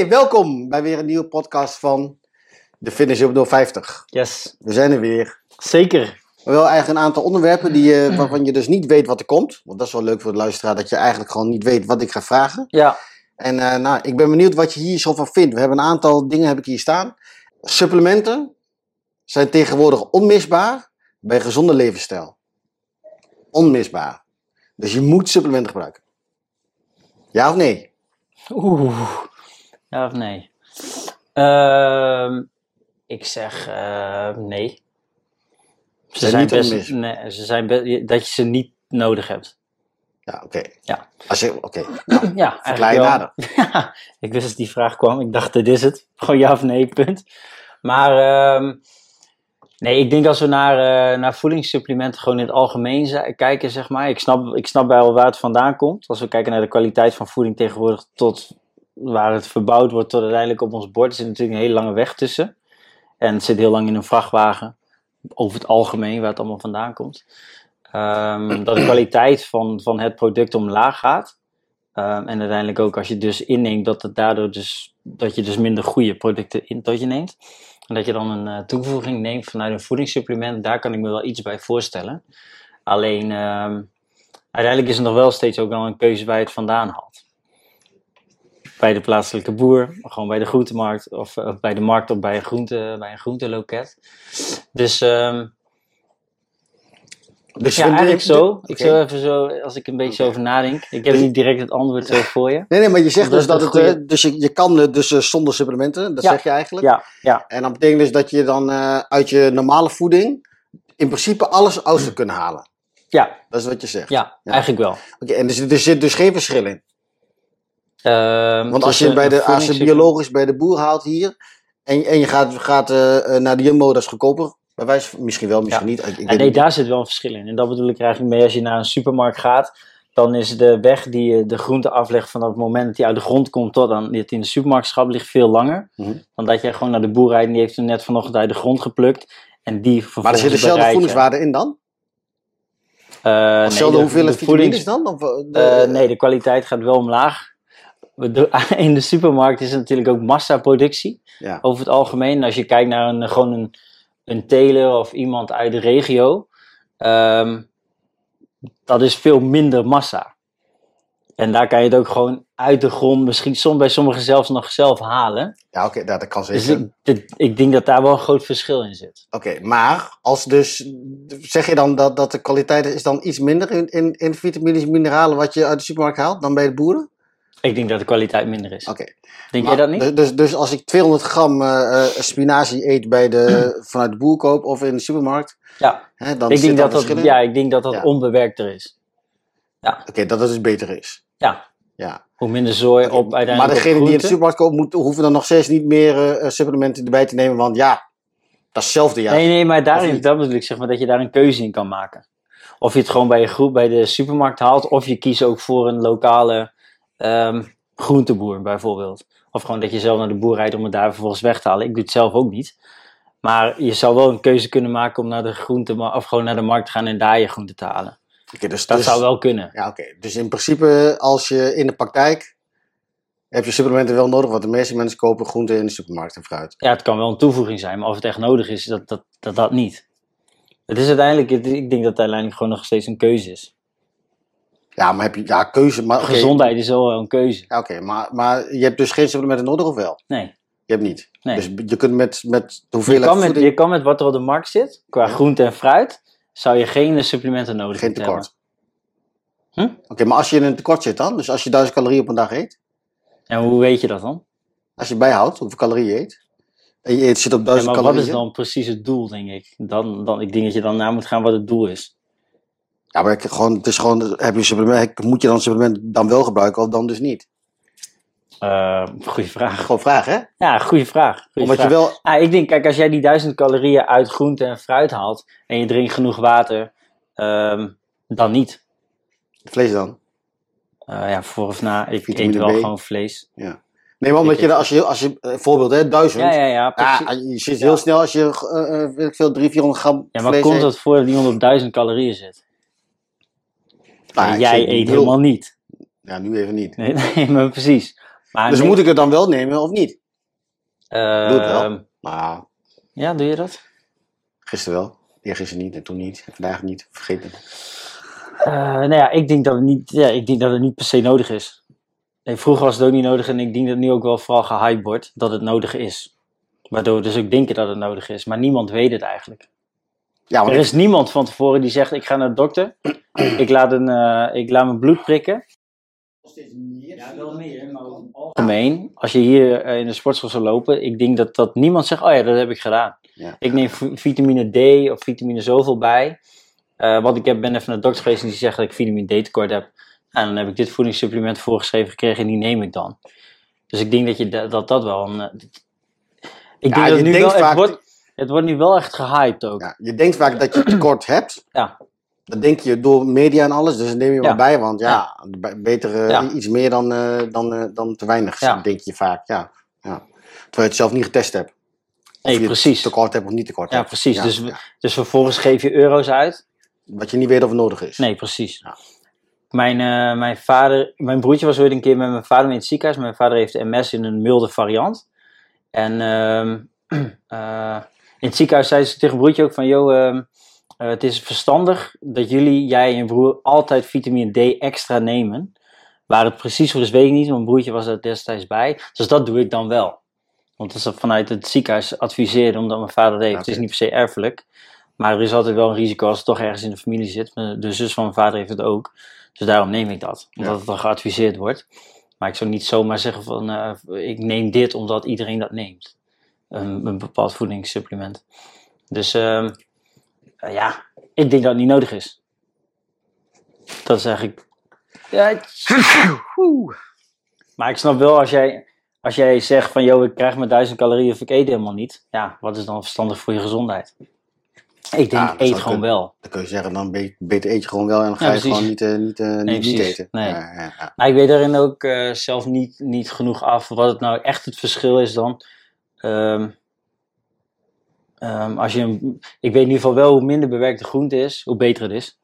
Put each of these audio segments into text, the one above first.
Hey, welkom bij weer een nieuwe podcast van de Fitness Up 050. Yes, We zijn er weer. zeker. Wel eigenlijk een aantal onderwerpen die, eh, waarvan je dus niet weet wat er komt. Want dat is wel leuk voor de luisteraar, dat je eigenlijk gewoon niet weet wat ik ga vragen. Ja, En eh, nou, ik ben benieuwd wat je hier zo van vindt. We hebben een aantal dingen heb ik hier staan. Supplementen zijn tegenwoordig onmisbaar bij gezonde levensstijl. Onmisbaar. Dus je moet supplementen gebruiken. Ja of nee? oeh. Ja of nee? Ehm, ik zeg eh, nee. Ze Zijn best, nee, ze zijn be- dat je ze niet nodig hebt. Ja, oké. Ja. Als je, oké. Ja, Verklaar je eigenlijk nader. Ja, ik wist dat die vraag kwam. Ik dacht, dit is het. Gewoon ja of nee, punt. Maar ehm, nee, ik denk als we naar, eh, naar voedingssupplementen gewoon in het algemeen kijken, zeg maar. Ik snap, ik snap wel waar het vandaan komt. Als we kijken naar de kwaliteit van voeding tegenwoordig tot waar het verbouwd wordt tot uiteindelijk op ons bord, zit natuurlijk een hele lange weg tussen. En het zit heel lang in een vrachtwagen. Over het algemeen, waar het allemaal vandaan komt. Ehm, dat de kwaliteit van, van het product omlaag gaat. Ehm, en uiteindelijk ook als je dus inneemt dat het daardoor dus dat je dus minder goede producten in tot je neemt. En dat je dan een eh, toevoeging neemt vanuit een voedingssupplement, daar kan ik me wel iets bij voorstellen. Alleen ehm, uiteindelijk is er nog wel steeds ook wel een keuze waar je het vandaan haalt. Bij de plaatselijke boer, gewoon bij de groentemarkt of eh, bij de markt of bij een, groente, bij een groenteloket. Dus ehm, Dus ja, vind je- eigenlijk zo. Ik zou even zo, als ik een beetje Oké. over nadenk. Ik heb Dus- niet direct het antwoord voor je. Nee, nee, maar je zegt dus dat het, eh, dus je, je kan het dus eh, zonder supplementen, dat Ja. zeg je eigenlijk. Ja, ja, En dat betekent dus dat je dan uit je normale voeding in principe alles uit zou kunnen halen. ja, Dat is wat je zegt. ja, Ja. eigenlijk wel. Oké, en er zit, er zit dus geen verschil in. Ehm, Want als je, bij de, als je biologisch bij de boer haalt hier, en, en je gaat, gaat eh, naar de Jumbo, dat is goedkoper. Bij wijze misschien wel, misschien Ja. niet. Ik, nee, niet. daar zit wel een verschil in. En dat bedoel ik er eigenlijk mee. Als je naar een supermarkt gaat, dan is de weg die je de groente aflegt vanaf het moment dat die uit de grond komt tot aan dit in de supermarkt schapt, ligt veel langer. Mhm. Dan dat jij gewoon naar de boer rijdt en die heeft hem net vanochtend uit de grond geplukt. En die vervolgens Maar er zit dezelfde voedingswaarde in dan? Eh, nee, Dezelfde de- hoeveelheid vitamines dan? Of, eh, de- nee, de kwaliteit gaat wel omlaag. In de supermarkt is het natuurlijk ook massaproductie. Ja. Over het algemeen. Als je kijkt naar een, gewoon een, een teler of iemand uit de regio. ehm, dat is veel minder massa. En daar kan je het ook gewoon uit de grond, misschien soms bij sommigen zelfs nog zelf halen. Ja, oké, dat, dat kan zeker. Dus ik, dit- ik denk dat daar wel een groot verschil in zit. Oké, maar als dus, zeg je dan dat, dat de kwaliteit is dan iets minder in, in, in vitamines en mineralen wat je uit de supermarkt haalt dan bij de boeren? Ik denk dat de kwaliteit minder is. Oké. Denk Maar jij dat niet? Dus, dus, dus als ik 200 gram eh, spinazie eet bij de, vanuit de boer koop of in de supermarkt, Ja, hè, dan ik zit denk dat dat, in? ja, ik denk dat dat Ja. onbewerkter is. Oké, dat het dus beter is. Ja, Ja. hoe minder zooi op uiteindelijk maar degene die in de supermarkt koopt, moet, hoeven dan nog steeds niet meer eh, supplementen erbij te nemen, want ja, dat is hetzelfde ja. Nee, nee, maar daarin, dat bedoel ik zeg maar, dat je daar een keuze in kan maken. Of je het gewoon bij je groep bij de supermarkt haalt, of je kiest ook voor een lokale ehm, groenteboer bijvoorbeeld. Of gewoon dat je zelf naar de boer rijdt om het daar vervolgens weg te halen. Ik doe het zelf ook niet. Maar je zou wel een keuze kunnen maken om naar de groente, of gewoon naar de markt te gaan en daar je groente te halen. Oké, dus, Dat dus- zou wel kunnen. Ja, oké. Dus in principe, als je in de praktijk, heb je supplementen wel nodig, want de meeste mensen kopen groenten in de supermarkt en fruit. Ja, het kan wel een toevoeging zijn, maar of het echt nodig is, dat dat, dat, dat niet. Het is uiteindelijk, ik denk dat het uiteindelijk gewoon nog steeds een keuze is. Ja, maar heb je, ja, keuze, maar. Gezondheid is wel een keuze. Ja, oké, maar, maar je hebt dus geen supplementen nodig of wel? Nee. Je hebt niet. Nee. Dus je kunt met, met de Je hoeveelheid kan, met, voeding je kan met wat er op de markt zit, qua Ja. groente en fruit, zou je geen supplementen nodig geen moeten tekort. Hm? Oké, maar als je in een tekort zit dan, dus als je 1000 calorieën op een dag eet, hebben. En hoe weet je dat dan? als je bijhoudt hoeveel calorieën je eet, en je eet, zit op Ja, 1000 maar wat calorieën. is dan precies het doel, denk ik? Dan, dan, ik denk dat je dan na moet gaan wat het doel is. Ja, maar ik- gewoon, het is gewoon, heb je supplement, moet je dan supplement dan wel gebruiken of dan dus niet? Eh goeie vraag. Gewoon vraag, hè? Ja, goede vraag. Goeie Omdat je wel, Ah, ik denk, kijk, als jij die duizend calorieën uit groente en fruit haalt en je drinkt genoeg water, ehm, dan niet. vlees dan. Eh, ja, voor of na, ik Vitamine eet wel B. gewoon vlees. Nee, maar omdat Ik je, als je, als je, eh, voorbeeld hè, 1000. Ja, ja, ja, Ja, precies. je zit Ja. heel snel als je, weet ik veel, 300, 400 gram Ja, maar vlees komt het voor dat iemand op duizend calorieën zit? Nou, En jij eet nul. helemaal niet. Ja, nu even niet. Nee, nee, maar precies. Maar Dus nee, moet ik het dan wel nemen of niet? ehm, doe het wel. Nou, Ja, doe je dat? gisteren wel. Eergisteren niet en toen niet. En vandaag niet. Vergeet het. Eh, nou ja, ik denk dat het niet, ja, ik denk dat het niet per se nodig is. Nee, vroeger was het ook niet nodig en ik denk dat het nu ook wel vooral gehyped wordt dat het nodig is. Waardoor we dus ook denken dat het nodig is. Maar niemand weet het eigenlijk. Ja, Er ik- is niemand van tevoren die zegt: Ik ga naar de dokter, ik laat, een, eh, ik laat mijn bloed prikken. Ja, wel meer, maar over het algemeen, als je hier eh, in de sportschool zou lopen, ik denk dat, dat niemand zegt: Oh ja, dat heb ik gedaan. Ja. Ik neem vitamine D of vitamine zoveel bij. Eh, want ik heb, ben even naar de dokter geweest en die zegt dat ik vitamine D tekort heb. En dan heb ik dit voedingssupplement voorgeschreven gekregen en die neem ik dan. Dus ik denk dat je da- dat, dat wel een. ik denk Ja, dat je nu denkt wel, het vaak- wordt, het wordt nu wel echt gehyped ook. ja, je denkt vaak dat je tekort hebt. Ja. Dat denk je door media en alles. Dus dat neem je wel Ja. bij. Want ja, be- beter eh, Ja. iets meer dan, eh, dan, eh, dan te weinig. Ja. Denk je vaak. Ja. Ja. Terwijl je het zelf niet getest hebt. Of Nee, je precies. tekort hebt of niet tekort Ja, hebt. precies. Dus, ja. dus vervolgens geef je euro's uit. Wat je niet weet of het nodig is. Nee, precies. Ja. Mijn, mijn vader, mijn broertje was ooit een keer met mijn vader mee in het ziekenhuis. Mijn vader heeft MS in een milde variant. En ehm, eh, in het ziekenhuis zei ze tegen broertje ook van, joh, ehm, eh, het is verstandig dat jullie, jij en je broer, altijd vitamine D extra nemen. Waar het precies voor is, weet ik niet. Mijn broertje was er destijds bij. Dus dat doe ik dan wel. Want dat is vanuit het ziekenhuis adviseren, omdat mijn vader dat heeft. Het is niet per se erfelijk. Maar er is altijd wel een risico als het toch ergens in de familie zit. De zus van mijn vader heeft het ook. Dus daarom neem ik dat. Omdat Ja. het dan geadviseerd wordt. Maar ik zou niet zomaar zeggen van eh, ik neem dit omdat iedereen dat neemt. Een, een bepaald voedingssupplement. Dus ehm, eh, ja, ik denk dat het niet nodig is. Dat is eigenlijk. Ja, maar ik snap wel als jij, als jij zegt van joh, ik krijg maar duizend calorieën of ik eet helemaal niet. Ja, wat is dan verstandig voor je gezondheid? Ik denk, Ja, eet gewoon wel. Dan kun je zeggen, dan be- beter eet je gewoon wel en dan ga Ja, je gewoon niet, eh, niet, eh, niet, niet eten. Nee. Ja. Maar ik weet daarin ook zelf niet, niet genoeg af wat het nou echt het verschil is dan. Ehm, ehm, als je een, ik weet in ieder geval wel hoe minder bewerkte groente is, hoe beter het is.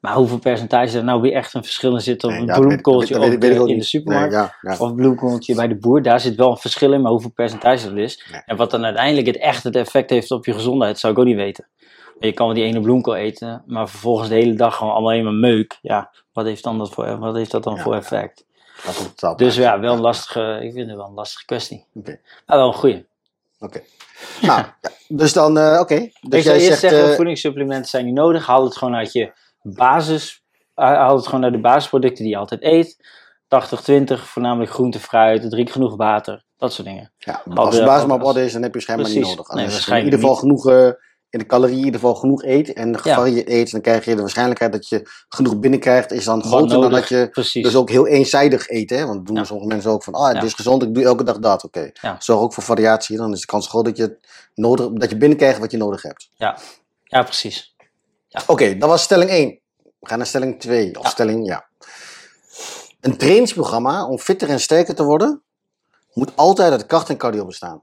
Maar hoeveel percentage er nou weer echt een verschil in zit op Nee, een ja, weet- bloemkooltje weet- weet in de supermarkt? Nee, ja, ja. Of een bloemkooltje bij de boer, daar zit wel een verschil in, maar hoeveel percentage dat is. Nee. En wat dan uiteindelijk het echt het effect heeft op je gezondheid, zou ik ook niet weten. Je kan wel die ene bloemkool eten, maar vervolgens de hele dag gewoon allemaal helemaal meuk. Ja, wat heeft, dan dat, voor, wat heeft dat dan voor effect? Dat Dus ja, wel een lastige, ik vind het wel een lastige kwestie. Maar wel een goeie. Oké. Nou, dus dan, eh, oké. Dus ik jij zou eerst zegt, zeggen, eh, voedingssupplementen zijn niet nodig. Haal het gewoon uit je basis, haal het gewoon uit de basisproducten die je altijd eet. 80-20, voornamelijk groente, fruit, drink genoeg water, dat soort dingen. ja, Al als de- de basis maar op als- orde is, dan heb je schijnbaar niet nodig. Nee, je in waarschijnlijk ieder geval genoeg in de calorieën in ieder geval genoeg eet en gevarieerd eet, dan krijg je de waarschijnlijkheid dat je genoeg binnenkrijgt is dan groter dan dat je Precies. dus ook heel eenzijdig eet. Hè? Want dat doen Ja. sommige mensen ook van, ah, het Ja. is gezond, ik doe elke dag dat. Oké, Ja. zorg ook voor variatie, dan is de kans groot dat je, nodig, dat je binnenkrijgt wat je nodig hebt. Ja, precies. Oké, dat was stelling 1. We gaan naar stelling 2. Of Ja. stelling, ja. Een trainingsprogramma om fitter en sterker te worden, moet altijd uit kracht en cardio bestaan.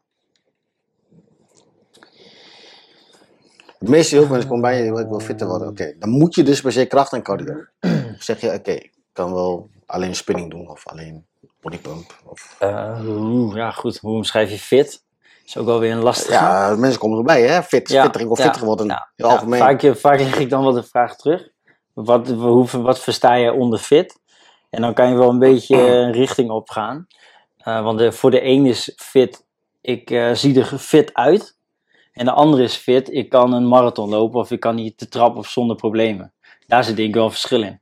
De meeste heel veel mensen komen bij je, ik wil fitter worden. Oké, dan moet je dus per se kracht en cardio. zeg je, oké, ik kan wel alleen spinning doen of alleen bodypump. Of... Eh, ja, goed. Hoe omschrijf je fit? Is ook wel weer een lastige. Ja, mensen komen erbij, hè? Fit, Ja, fitter, ik wil ja, fitter worden. ja, heel algemeen. Vaak, eh, vaak leg ik dan wel de vraag terug. Wat, hoe, wat versta je onder fit? En dan kan je wel een beetje een richting opgaan. Eh, want de, voor de een is fit, ik eh, zie er fit uit. En de andere is fit, ik kan een marathon lopen of ik kan hier de trap op zonder problemen. Daar zit denk ik wel een verschil in.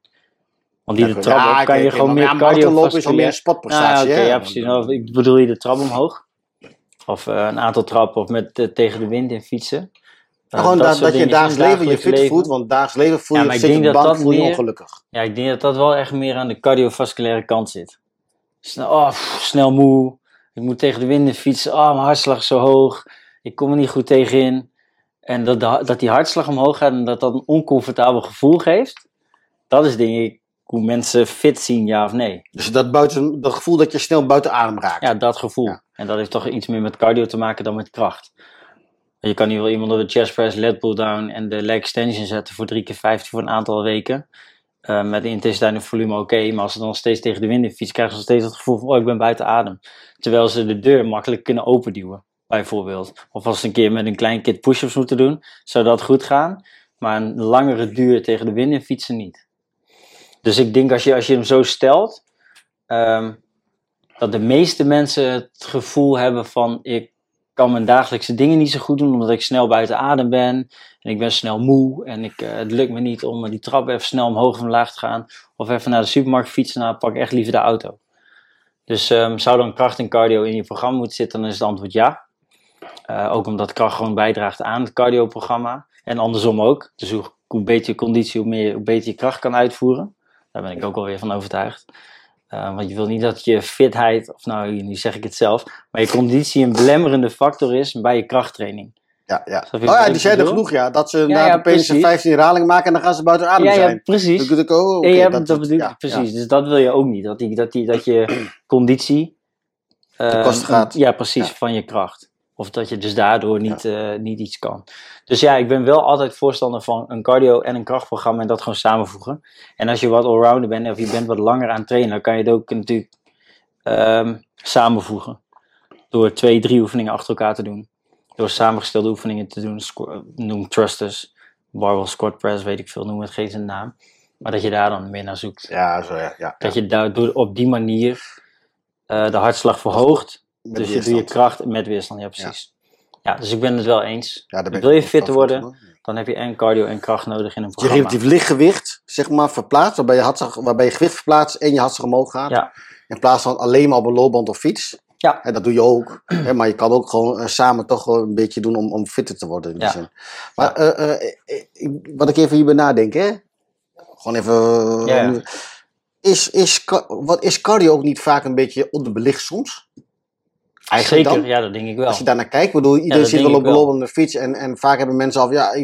Want die de trap Ja, op kan je gewoon maar meer ja, marathonlopen is al meer een Nou, oké, hè? ja, precies. Nou, ik bedoel je de trap omhoog? Of eh, een aantal trappen of met eh, tegen de wind in fietsen? Eh, Ja, gewoon dat, dat je in leven je fit voelt, want dagelijks leven voel Ja, je, maar ik zit je denk op de dat bank, dat voel je meer- ongelukkig. Ja, ik denk dat dat wel echt meer aan de cardiovasculaire kant zit. Snel, oh, pff, snel moe. Ik moet tegen de wind in fietsen. Oh, mijn hartslag is zo hoog. Ik kom er niet goed tegenin. En dat, de- dat die hartslag omhoog gaat en dat dat een oncomfortabel gevoel geeft. Dat is denk ik hoe mensen fit zien, ja of nee. Dus dat, buiten, dat gevoel dat je snel buiten adem raakt. Ja, dat gevoel. Ja. En dat heeft toch iets meer met cardio te maken dan met kracht. Je kan niet wel iemand op de chest press, lat pull down en de leg extension zetten voor drie keer 15 voor een aantal weken. eh, met de intensiteit en volume oké, maar als ze dan steeds tegen de wind in fiets, krijgen ze steeds het gevoel van, oh, ik ben buiten adem. Terwijl ze de deur makkelijk kunnen openduwen, bijvoorbeeld. Of als een keer met een klein kit push-ups moeten doen, zou dat goed gaan. Maar een langere duur tegen de wind in fietsen niet. Dus ik denk als je, als je hem zo stelt, ehm, dat de meeste mensen het gevoel hebben van, ik kan mijn dagelijkse dingen niet zo goed doen, omdat ik snel buiten adem ben. En ik ben snel moe en ik, uh, het lukt me niet om die trap even snel omhoog of omlaag te gaan. Of even naar de supermarkt fietsen, nou pak ik echt liever de auto. Dus um, zou dan kracht en cardio in je programma moeten zitten, dan is het antwoord ja. Uh, ook omdat kracht gewoon bijdraagt aan het cardioprogramma. En andersom ook. Dus hoe, hoe beter je conditie, hoe, meer, hoe beter je kracht kan uitvoeren. Daar ben ik ook alweer van overtuigd. Uh, want je wil niet dat je fitheid, of nou, nu zeg ik het zelf, maar je conditie een belemmerende factor is bij je krachttraining. Ja, ja. Oh ja, die zeiden genoeg, ja. Dat ze na ja, opeens 15 herhalingen maken en dan gaan ze buiten adem ja, zijn. Ja, precies. Dan ik, oh, okay, ja, dat, dat bedoel ik, precies. Dus dat wil je ook niet. Dat, die, dat, die, dat je conditie... Uh, gaat. Ja, precies, van je kracht. Of dat je dus daardoor niet, ja. uh, niet iets kan. Dus ja, ik ben wel altijd voorstander van een cardio en een krachtprogramma en dat gewoon samenvoegen. En als je wat allrounder bent of je bent wat langer aan het trainen, dan kan je het ook natuurlijk um, samenvoegen. Door twee, drie oefeningen achter elkaar te doen. Door samengestelde oefeningen te doen. Noem thrusters, barbell squat press, weet ik veel, noem het geen zijn naam. Maar dat je daar dan meer naar zoekt. Ja, zo ja. ja dat je daar door, op die manier uh, de hartslag verhoogt. Met dus je weerstand. doe je kracht met weerstand, ja precies. Ja, dus ik ben het wel eens. Ja, daar ben ik Wil je ook fit van worden, dan heb je en cardio en kracht nodig in een Je programma. relatief lichtgewicht, zeg maar, verplaatst, waarbij je, hartslag, waarbij je gewicht verplaatst en je hartslag omhoog gaat. Ja. In plaats van alleen maar op een loopband of fiets. Ja. En dat doe je ook. Hè, maar je kan ook gewoon eh, samen toch wel een beetje doen om, om fitter te worden. In die Ja. zin. Maar eh, eh, wat ik even hierbij nadenk, hè. Gewoon even... Ja. Is, is, wat, is cardio ook niet vaak een beetje onderbelicht soms? Eigenlijk Zeker, dan? ja, dat denk ik wel. Als je daar naar kijkt, bedoel, iedereen zit wel op ik een wel. lopende fiets en, en vaak hebben mensen al, ja,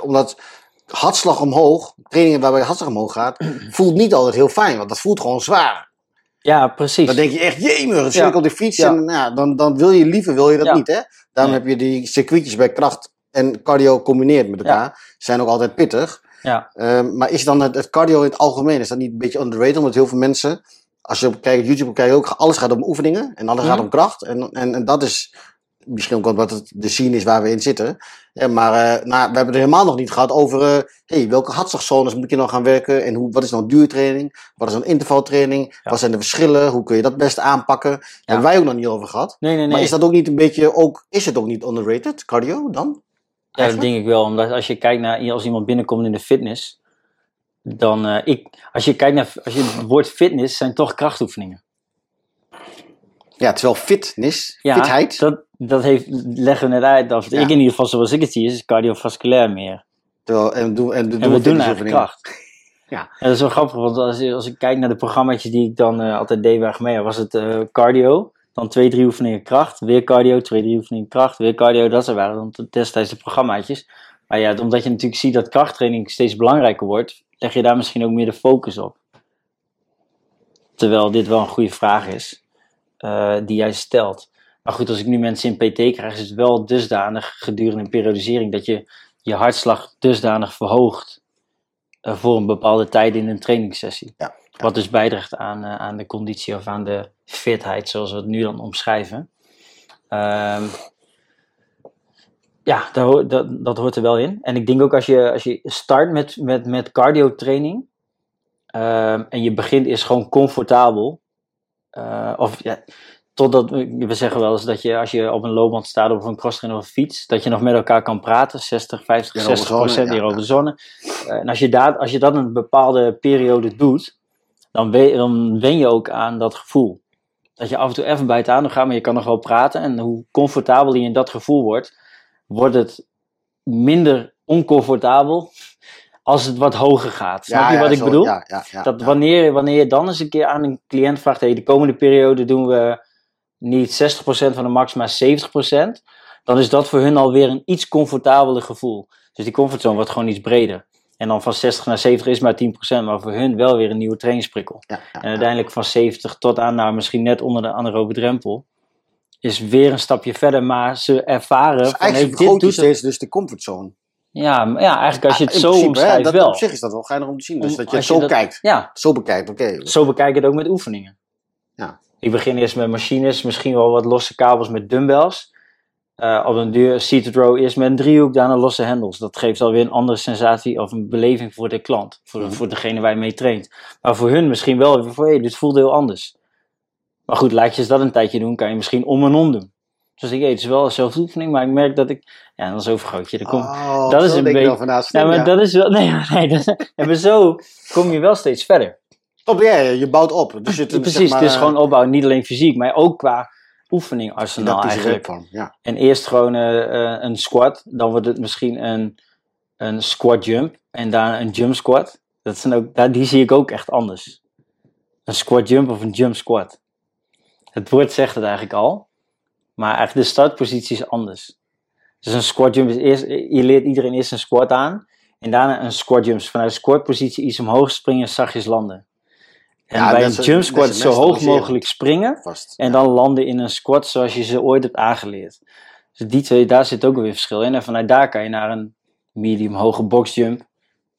omdat hartslag omhoog, trainingen waarbij je hartslag omhoog gaat, voelt niet altijd heel fijn, want dat voelt gewoon zwaar. Ja, precies. Dan denk je echt, jemig, dan zit Ja. ik op de fiets Ja. en nou, dan, dan wil je liever, wil je dat niet, hè? Daarom Nee. heb je die circuitjes bij kracht en cardio combineerd met elkaar, zijn ook altijd pittig. Ja. Ehm, maar is dan het, het cardio in het algemeen, is dat niet een beetje underrated, omdat heel veel mensen, als je op kijkt, YouTube kijk je ook, alles gaat om oefeningen en alles Mhm. gaat om kracht. En, en, en dat is misschien ook omdat het de scene is waar we in zitten. Ja, maar eh, nou, we hebben het helemaal nog niet gehad over eh, hey, welke hartslagzones moet je nou gaan werken en hoe, wat is nou duurtraining, wat is nou intervaltraining, Ja. wat zijn de verschillen, hoe kun je dat best aanpakken. Daar hebben wij ook nog niet over gehad. Nee, nee, nee. Maar is dat ook niet een beetje, ook, is het ook niet underrated, cardio dan? Ja, dat denk ik wel. Omdat als je kijkt naar als iemand binnenkomt in de fitness, dan eh, ik, als je kijkt naar als je het woord fitness, zijn toch krachtoefeningen. Ja, terwijl fitness, Ja, fitheid, Dat, dat heeft, leggen we net uit. Of Ja. ik in ieder geval, zoals ik het zie, is cardiovasculair meer. terwijl, en, doen, en, doen En we doen eigenlijk kracht. Ja. En dat is wel grappig, want als, als ik kijk naar de programma's die ik dan eh, altijd deed waar ik mee was het eh, cardio. Dan twee, drie oefeningen kracht. Weer cardio, twee, drie oefeningen kracht. Weer cardio. Dat waren dan destijds de programmaatjes. Maar ja, omdat je natuurlijk ziet dat krachttraining steeds belangrijker wordt, leg je daar misschien ook meer de focus op. Terwijl dit wel een goede vraag is, eh, die jij stelt. Maar goed, als ik nu mensen in PT krijg, is het wel dusdanig gedurende een periodisering dat je je hartslag dusdanig verhoogt eh, voor een bepaalde tijd in een trainingssessie. Ja, Wat dus bijdraagt aan, eh, aan de conditie of aan de fitheid, zoals we het nu dan omschrijven. Ehm, ja, dat, dat, dat hoort er wel in. En ik denk ook als je, als je start met, met, met cardio training ehm, en je begint is gewoon comfortabel. eh, of ja, totdat, we zeggen wel eens dat je als je op een loopband staat of op een crosstrainer of een fiets, dat je nog met elkaar kan praten, 60, 50, Hierover 60 procent zone, ja, hierover ja. zone. Eh, en als je, daar, als je dat een bepaalde periode doet, dan, we, dan wen je ook aan dat gevoel. Dat je af en toe even bij het adem gaat, maar je kan nog wel praten. En hoe comfortabel je in dat gevoel wordt, wordt het minder oncomfortabel als het wat hoger gaat. Snap Ja, je ja, wat ik zo, bedoel? Ja, dat wanneer, wanneer je dan eens een keer aan een cliënt vraagt, hey, de komende periode doen we niet 60% van de max, maar 70%, dan is dat voor hun alweer een iets comfortabeler gevoel. Dus die comfortzone wordt gewoon iets breder. En dan van 60 naar 70 is maar 10%, maar voor hun wel weer een nieuwe trainingsprikkel. En uiteindelijk van 70 tot aan, nou misschien net onder de anaerobe drempel, is weer een stapje verder, maar ze ervaren Dus van, hey, eigenlijk dit doet steeds dus de comfortzone. Ja, maar ja, eigenlijk als je het zo principe, hè, omschrijft dat, wel. Op zich is dat wel geinig om te zien. Dus Om- dat je het als je zo dat- kijkt. Ja, Zo bekijkt, oké. zo bekijk ik het ook met oefeningen. Ja. Ik begin eerst met machines, misschien wel wat losse kabels met dumbbells. Eh, op een duur seated row eerst met een driehoek, daarna losse hendels. Dat geeft alweer een andere sensatie of een beleving voor de klant. Voor, Mhm. voor degene waar je mee traint. Maar voor hun misschien wel voor, hé, dit voelt heel anders. Maar goed, laat je eens dat een tijdje doen, kan je misschien om en om doen. Dus ik, hé, het is wel een zelfoefening, maar ik merk dat ik... Ja, dan is overgroot je. Dan kom, Oh, dat is een beetje- van, nou, ja, maar dat is wel... Nee, maar nee dat, ja, maar zo kom je wel steeds verder. Top, ja, je bouwt op. Dus je, Precies, zeg maar, het is eh, gewoon opbouwen, niet alleen fysiek, maar ook qua oefeningarsenaal didactische eigenlijk. werkvorm, Ja. En eerst gewoon eh, eh, een squat, dan wordt het misschien een, een squat jump en daarna een jump squat. Dat zijn ook, daar, die zie ik ook echt anders. Een squat jump of een jump squat. Het woord zegt het eigenlijk al, maar eigenlijk de startpositie is anders. Dus een squat jump is eerst, je leert iedereen eerst een squat aan en daarna een squat jump. Dus vanuit squatpositie iets omhoog springen, zachtjes landen. En Ja, bij een jump squat zo hoog mogelijk springen Vast. en dan landen in een squat zoals je ze ooit hebt aangeleerd. Dus die twee, daar zit ook weer verschil in. En vanuit daar kan je naar een medium hoge boxjump,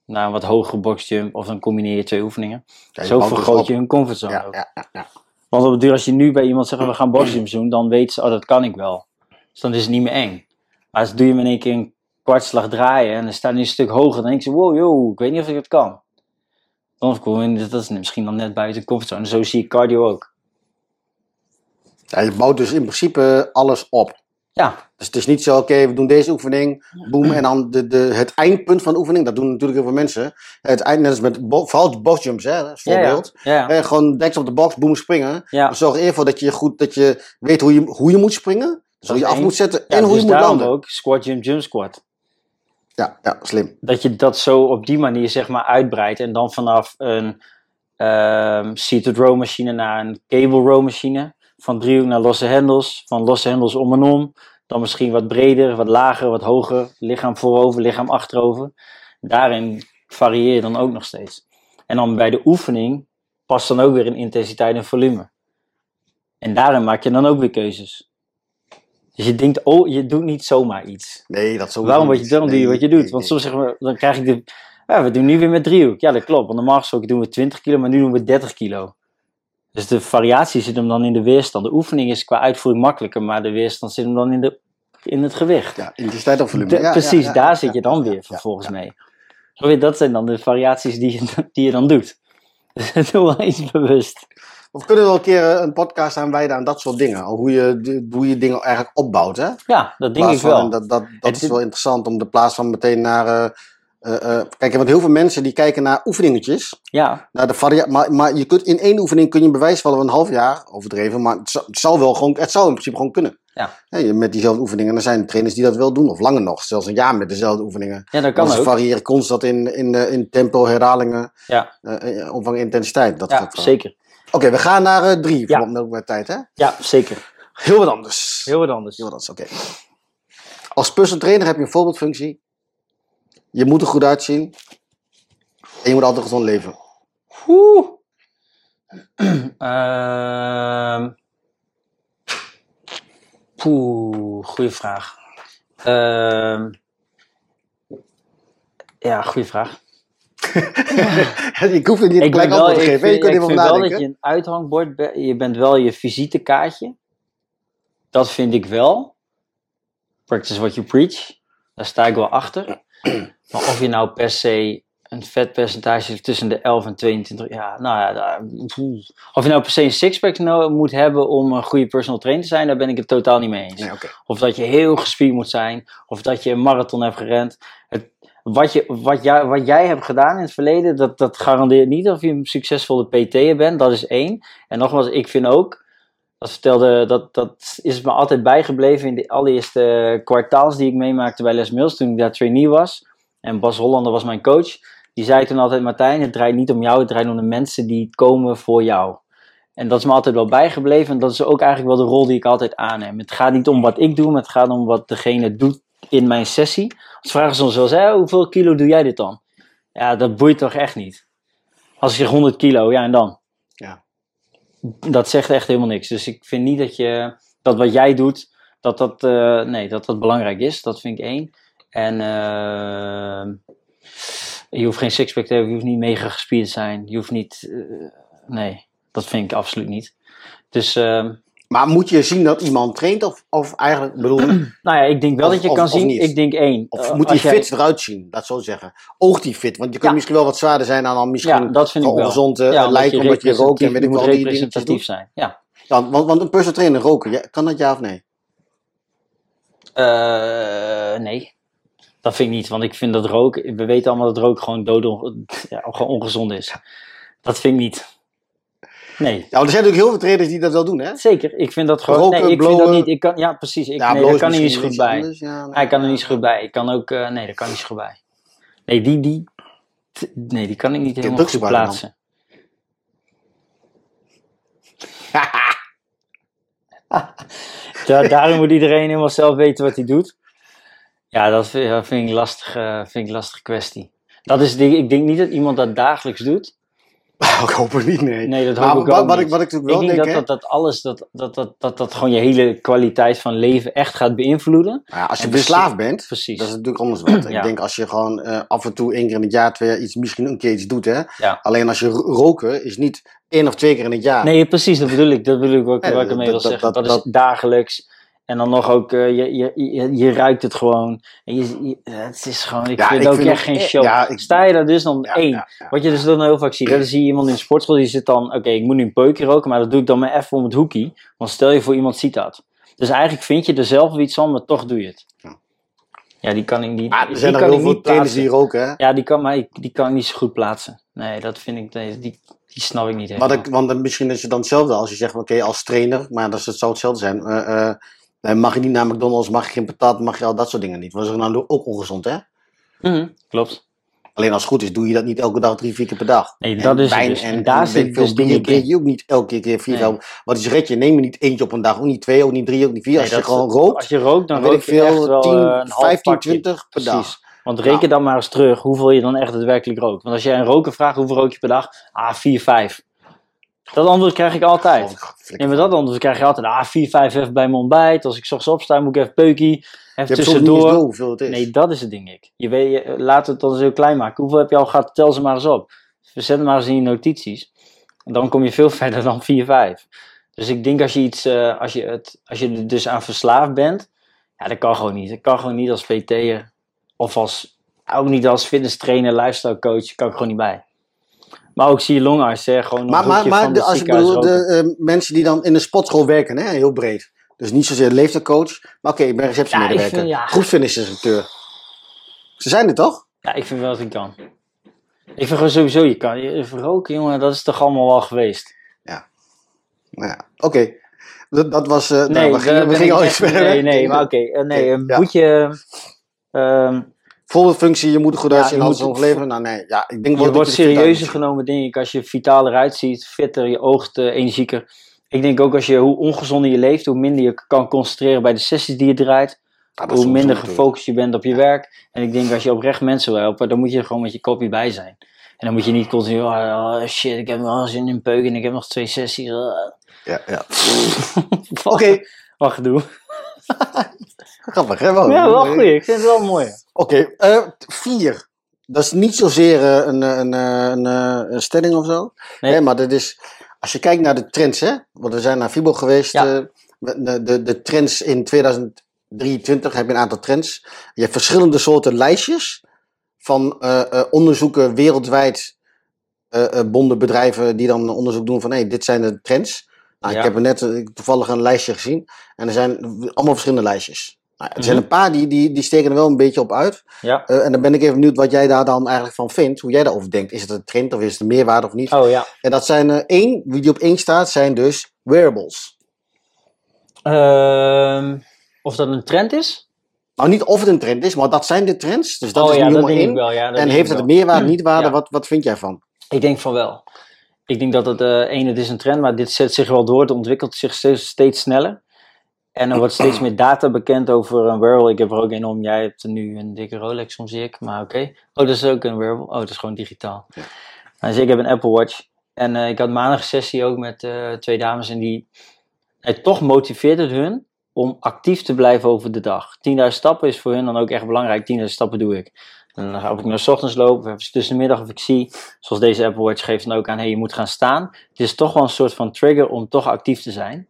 naar een wat hogere boxjump, of dan combineer je twee oefeningen. Zo vergroot je hun comfortzone Ja, ook. ja, ja, ja. Want op het duur, als je nu bij iemand zegt, we gaan boxjumps doen, dan weten ze, oh dat kan ik wel. Dus dan is het niet meer eng. Maar als doe je hem in één keer een kwartslag draaien en dan staat hij een stuk hoger, dan denk je, wow, yo, ik weet niet of ik het kan. Dan kom je, dat is misschien dan net buiten de comfortzone. Zo zie ik cardio ook. Ja, je bouwt dus in principe alles op. Ja, Dus het is niet zo, oké, we doen deze oefening, boem, en dan de, de, het eindpunt van de oefening, dat doen natuurlijk heel veel mensen. Het eind, net als met, bo- vooral boxjumps, hè, als voorbeeld. ja, ja. Eh, gewoon deks op de box, boem, springen. ja. Zorg eerst voor dat je goed, dat je weet hoe je, hoe je moet springen, dus hoe je af moet zetten en hoe dus je moet landen. ook squat, jump, jump, squat. Ja, ja, slim. Dat je dat zo op die manier zeg maar uitbreidt en dan vanaf een ehm seated row machine naar een cable row machine, van driehoek naar losse hendels, van losse hendels om en om, dan misschien wat breder, wat lager, wat hoger, lichaam voorover, lichaam achterover. Daarin varieer je dan ook nog steeds. En dan bij de oefening past dan ook weer in intensiteit en volume. En daarin maak je dan ook weer keuzes. Dus je denkt, oh, je doet niet zomaar iets. Nee, dat zo. Waarom wat je, dan doe je wat je dout? Want soms zeggen we, dan krijg ik de, ja, we doen nu weer met driehoek. Ja, dat klopt. Want normaal gesproken doen we 20 kilo, maar nu doen we 30 kilo. Dus de variatie zit hem dan in de weerstand. De oefening is qua uitvoering makkelijker, maar de weerstand zit hem dan in, de, in het gewicht. Ja, intensiteit of volume. Ja, precies, ja, daar zit je dan weer vervolgens mee. Dat zijn dan de variaties die je, die je dan doet. Dus doe wel iets bewust. Of kunnen we wel een keer eh, een podcast aan wijden aan dat soort dingen? Hoe je, hoe je dingen eigenlijk opbouwt, hè? Ja, dat denk ik wel. Dat, dat, dat Het is is- wel interessant om de plaats van meteen naar. eh, eh, eh, kijk, want heel veel mensen die kijken naar oefeningetjes. Ja, Naar de varia maar, maar je kunt in één oefening kun je bewijs van een half jaar overdreven. Maar het zou wel gewoon, het zou in principe gewoon kunnen. Ja. Je- met diezelfde oefeningen. Er zijn trainers die dat wel doen, of langer nog. Zelfs een jaar met dezelfde oefeningen. ja dat kan ze ook. variëren constant in, in, eh, in tempo, herhalingen, Ja, omvang, intensiteit. Dat ja zeker. Oké, we gaan naar drie. Ja. Met tijd, hè? Ja, zeker. Heel wat anders. Heel wat anders. Heel wat anders, oké. Als personal trainer heb je een voorbeeldfunctie. Je moet er goed uitzien. En je moet altijd gezond leven. Oeh. Ehm. Poeh, goede vraag. Ehm. ja, goede vraag. ik hoef er niet Ik gelijk ben wel, antwoord te geven. hè. Je vind, kunt ik vind wel dat je een uithangbord bent. Je bent wel je visitekaartje. Dat vind ik wel. Practice what you preach. Daar sta ik wel achter. Maar of je nou per se een vetpercentage tussen de 11 en 22. Ja, nou ja. daar-. Of je nou per se een sixpack moet hebben om een goede personal trainer te zijn. Daar ben ik het totaal niet mee eens. Nee. Of dat je heel gespierd moet zijn. Of dat je een marathon hebt gerend. Het, wat, je, wat, jij, wat jij hebt gedaan in het verleden, dat, dat garandeert niet of je een succesvolle PT'er bent. Dat is één. En nogmaals, ik vind ook, dat vertelde, dat, dat is me altijd bijgebleven in de allereerste kwartaals die ik meemaakte bij Les Mills toen ik daar trainee was. En Bas Hollander was mijn coach. Die zei toen altijd, Martijn, het draait niet om jou, het draait om de mensen die komen voor jou. En dat is me altijd wel bijgebleven. En dat is ook eigenlijk wel de rol die ik altijd aanneem. Het gaat niet om wat ik doe, maar het gaat om wat degene doet in mijn sessie. Als vragen ze ons wel eens, "Hé, hoeveel kilo doe jij dit dan? Ja, dat boeit toch echt niet. Als zeg 100 kilo, ja en dan? Ja. Dat zegt echt helemaal niks. Dus ik vind niet dat je, dat wat jij doet, dat dat, eh, nee, dat dat belangrijk is. Dat vind ik één. En ehm, je hoeft geen sixpack te hebben, je hoeft niet mega gespierd te zijn. Je hoeft niet... eh, nee, dat vind ik absoluut niet. Dus... ehm, Maar moet je zien dat iemand traint? Of, of eigenlijk, bedoel, nou ja, ik denk wel Of- dat je of- kan zien. Ik denk één. of eh, moet hij jij- fit eruit zien? Dat zo zeggen. Oogt hij fit? Want je kunt Ja. misschien wel wat zwaarder zijn dan, dan misschien Ja, dat vind ik wel. ongezond eh, Ja, lijken omdat je rookt en weet ik wel die representatief zijn. Ja. Ja, want, want een personal trainer roken, kan dat ja of nee? Nee, dat vind ik niet. Want ik vind dat rook, we weten allemaal dat rook gewoon dood, ja, gewoon ongezond is. Dat vind ik niet. Nee, Ja, er zijn natuurlijk heel veel trainers die dat wel doen, hè? zeker. Ik vind dat gewoon. Roken, nee, ik vind blowen. dat niet. Ik kan, ja, precies. Ik, ja, nee, daar kan hij niet goed bij. anders, ja, nee. Hij kan er niet goed bij. Ik kan ook. eh, nee, daar kan niet goed bij. Nee, die, die, nee, die kan ik niet helemaal goed plaatsen. Da daarom moet iedereen helemaal zelf weten wat hij doet. Ja, dat vind, ik een lastige, vind ik lastige kwestie. Dat is, ik denk niet dat iemand dat dagelijks doet. ik hoop het niet, nee. Nee, dat maar hoop ik wat, wat, ik, wat ik natuurlijk Ik wel denk denk, dat, dat, dat alles, dat, dat, dat, dat, dat gewoon je hele kwaliteit van leven echt gaat beïnvloeden. nou ja, als je en dus- bent, Precies. dat is natuurlijk anders wat. Ja. Ik denk als je gewoon eh, af en toe één keer in het jaar, twee jaar iets, misschien een keer iets doet, hè. Ja. Alleen als je ro- roken is niet één of twee keer in het jaar. Nee, precies, dat bedoel ik. Dat bedoel ik ook wat ik ermee wil dat- zeggen. Dat, dat- is dagelijks. En dan nog ook, eh, je, je, je, je ruikt het gewoon. En je, je- het is gewoon, ik Ja, vind ik ook vind echt geen show. ja, ik- Sta je daar dus dan Ja, één. Wat je dus dan heel vaak ziet, dan zie je iemand in de sportschool die zit dan, oké, ik moet nu een peukje roken, maar dat doe ik dan maar even om het hoekie. Want stel je voor iemand ziet dat. Dus eigenlijk vind je er zelf iets van, maar toch doe je het. Ja. Die kan ik niet. Maar er die zijn er kan heel veel trainers die roken, hè. Ja, die kan, maar ik, die kan ik niet zo goed plaatsen. Nee, dat vind ik, nee, die, die snap ik niet helemaal. Wat ik, want misschien is het dan hetzelfde als je zegt, oké, als trainer, maar dat is, het zou hetzelfde zijn. eh, eh, mag je niet naar McDonald's, mag je geen patat, mag je al dat soort dingen niet. Want dat is nou ook ongezond, hè? Mhm, klopt. Alleen als het goed is, doe je dat niet elke dag drie, vier keer per dag. Nee, En dat is het wijn dus. En, En daar en zit ik veel, dus dingen je ook niet elke keer vier, Nee. Wat is red je? Neem je niet eentje op een dag, ook niet twee, ook niet drie, ook niet vier. Nee, als je gewoon rookt, Als je rookt, dan, rook je echt veel, wel 10, eh, een half 15, pakje. 20 per dag. Precies. Want reken dan maar eens terug hoeveel je dan echt daadwerkelijk rookt. Want als jij een roker vraagt hoeveel rook je per dag, ah, 4, 5. Dat antwoord krijg ik altijd. Ja, maar dat antwoord krijg je altijd, ah, 4, 5 even bij mijn ontbijt. Als ik 's ochtends opsta, moet ik even peukie, Je even tussendoor. door hoeveel het is. Nee, dat is het ding, ik. Je weet, je, laat het dan eens heel klein maken. Hoeveel heb je al gehad? Tel ze maar eens op. Zet maar eens in je notities. En dan kom je veel verder dan 4, 5. Dus ik denk als je, iets, eh, als, je het, als je er dus aan verslaafd bent, ja, dat kan gewoon niet. Dat kan gewoon niet als VT'er of als, ook niet als fitness trainer, lifestyle coach, kan ik gewoon niet bij. Maar ook zie je longarts, hè, gewoon Maar, een maar, hoekje maar van de, als je ziekenhuis bedoelt, de eh, mensen die dan in de sportschool werken, hè, heel breed. Dus niet zozeer leeftijdcoach, maar oké, ik ben Ja, receptiemedewerker, ik ja. groepsfinishinstructeur. Ze zijn er toch? Ja, ik vind wel dat ik kan. Ik vind gewoon sowieso, je kan je roken, jongen, dat is toch allemaal wel geweest. Nou ja, oké. Dat, dat was. eh nou, Nee, we gingen, daar we gingen ik al iets verder. Nee, nee, maar oké. eh, nee, een ja. boetje. ehm, Voorbeeldfunctie, je moet goed Ja, uitzien, anders overleven. Nou nee, ja, ik denk je wordt er serieuzer genomen, denk ik, als je vitaal eruit ziet, fitter, je oogt eh, energieker. Ik denk ook als je, hoe ongezonder je leeft, hoe minder je kan concentreren bij de sessies die je draait. Ja, is hoe minder gefocust je bent op je werk. En ik denk als je oprecht mensen wil helpen, dan moet je er gewoon met je kopje bij zijn. En dan moet je niet continu, oh, oh, shit, ik heb wel zin in peuk en ik heb nog twee sessies. Ja, ja. Oké. Wat gedoe. grappig hè? Wel. Ja, wel goed. Ik vind het wel mooi. Oké, eh, vier. Dat is niet zozeer eh, een, eh, een, een, een stelling of zo. Nee. Nee, maar dat is, als je kijkt naar de trends, hè? Want we zijn naar Fibo geweest. Ja. de, de, de trends in 2023 heb je een aantal trends. Je hebt verschillende soorten lijstjes van onderzoeken wereldwijd. bonden, bedrijven die dan onderzoek doen van hé, dit zijn de trends. Nou, Ja. Ik heb er net toevallig een lijstje gezien. En er zijn allemaal verschillende lijstjes. Nou, er zijn Mhm. een paar die, die, die steken er wel een beetje op uit. Ja. Eh, en dan ben ik even benieuwd wat jij daar dan eigenlijk van vindt. Hoe jij daarover denkt. Is het een trend of is het een meerwaarde of niet? Oh ja. En dat zijn eh, één, wie die op één staat, zijn dus wearables. Ehm, of dat een trend is? Nou, niet of het een trend is, maar dat zijn de trends. Dus dat oh is ja, nummer één. wel. Ja, En heeft het een meerwaarde, niet waarde? Ja. Wat, wat vind jij van? Ik denk van wel. Ik denk dat het, eh één, het is een trend, maar dit zet zich wel door. Het ontwikkelt zich steeds, steeds sneller. En er wordt steeds meer data bekend over een wearable. Ik heb er ook een om. Jij hebt er nu een dikke Rolex, soms zie ik. Maar oké. Oh, dat is ook een wearable. Oh, dat is gewoon digitaal. Ja. Dus ik heb een Apple Watch. En eh, ik had maandag een sessie ook met eh, twee dames. En die... Het toch motiveert het hun om actief te blijven over de dag. 10.000 stappen is voor hun dan ook echt belangrijk. 10.000 stappen doe ik. En dan ga ik naar s ochtends lopen, of tussen de middag of ik zie, zoals deze Apple Watch geeft dan ook aan, hey, je moet gaan staan. Het is toch wel een soort van trigger om toch actief te zijn.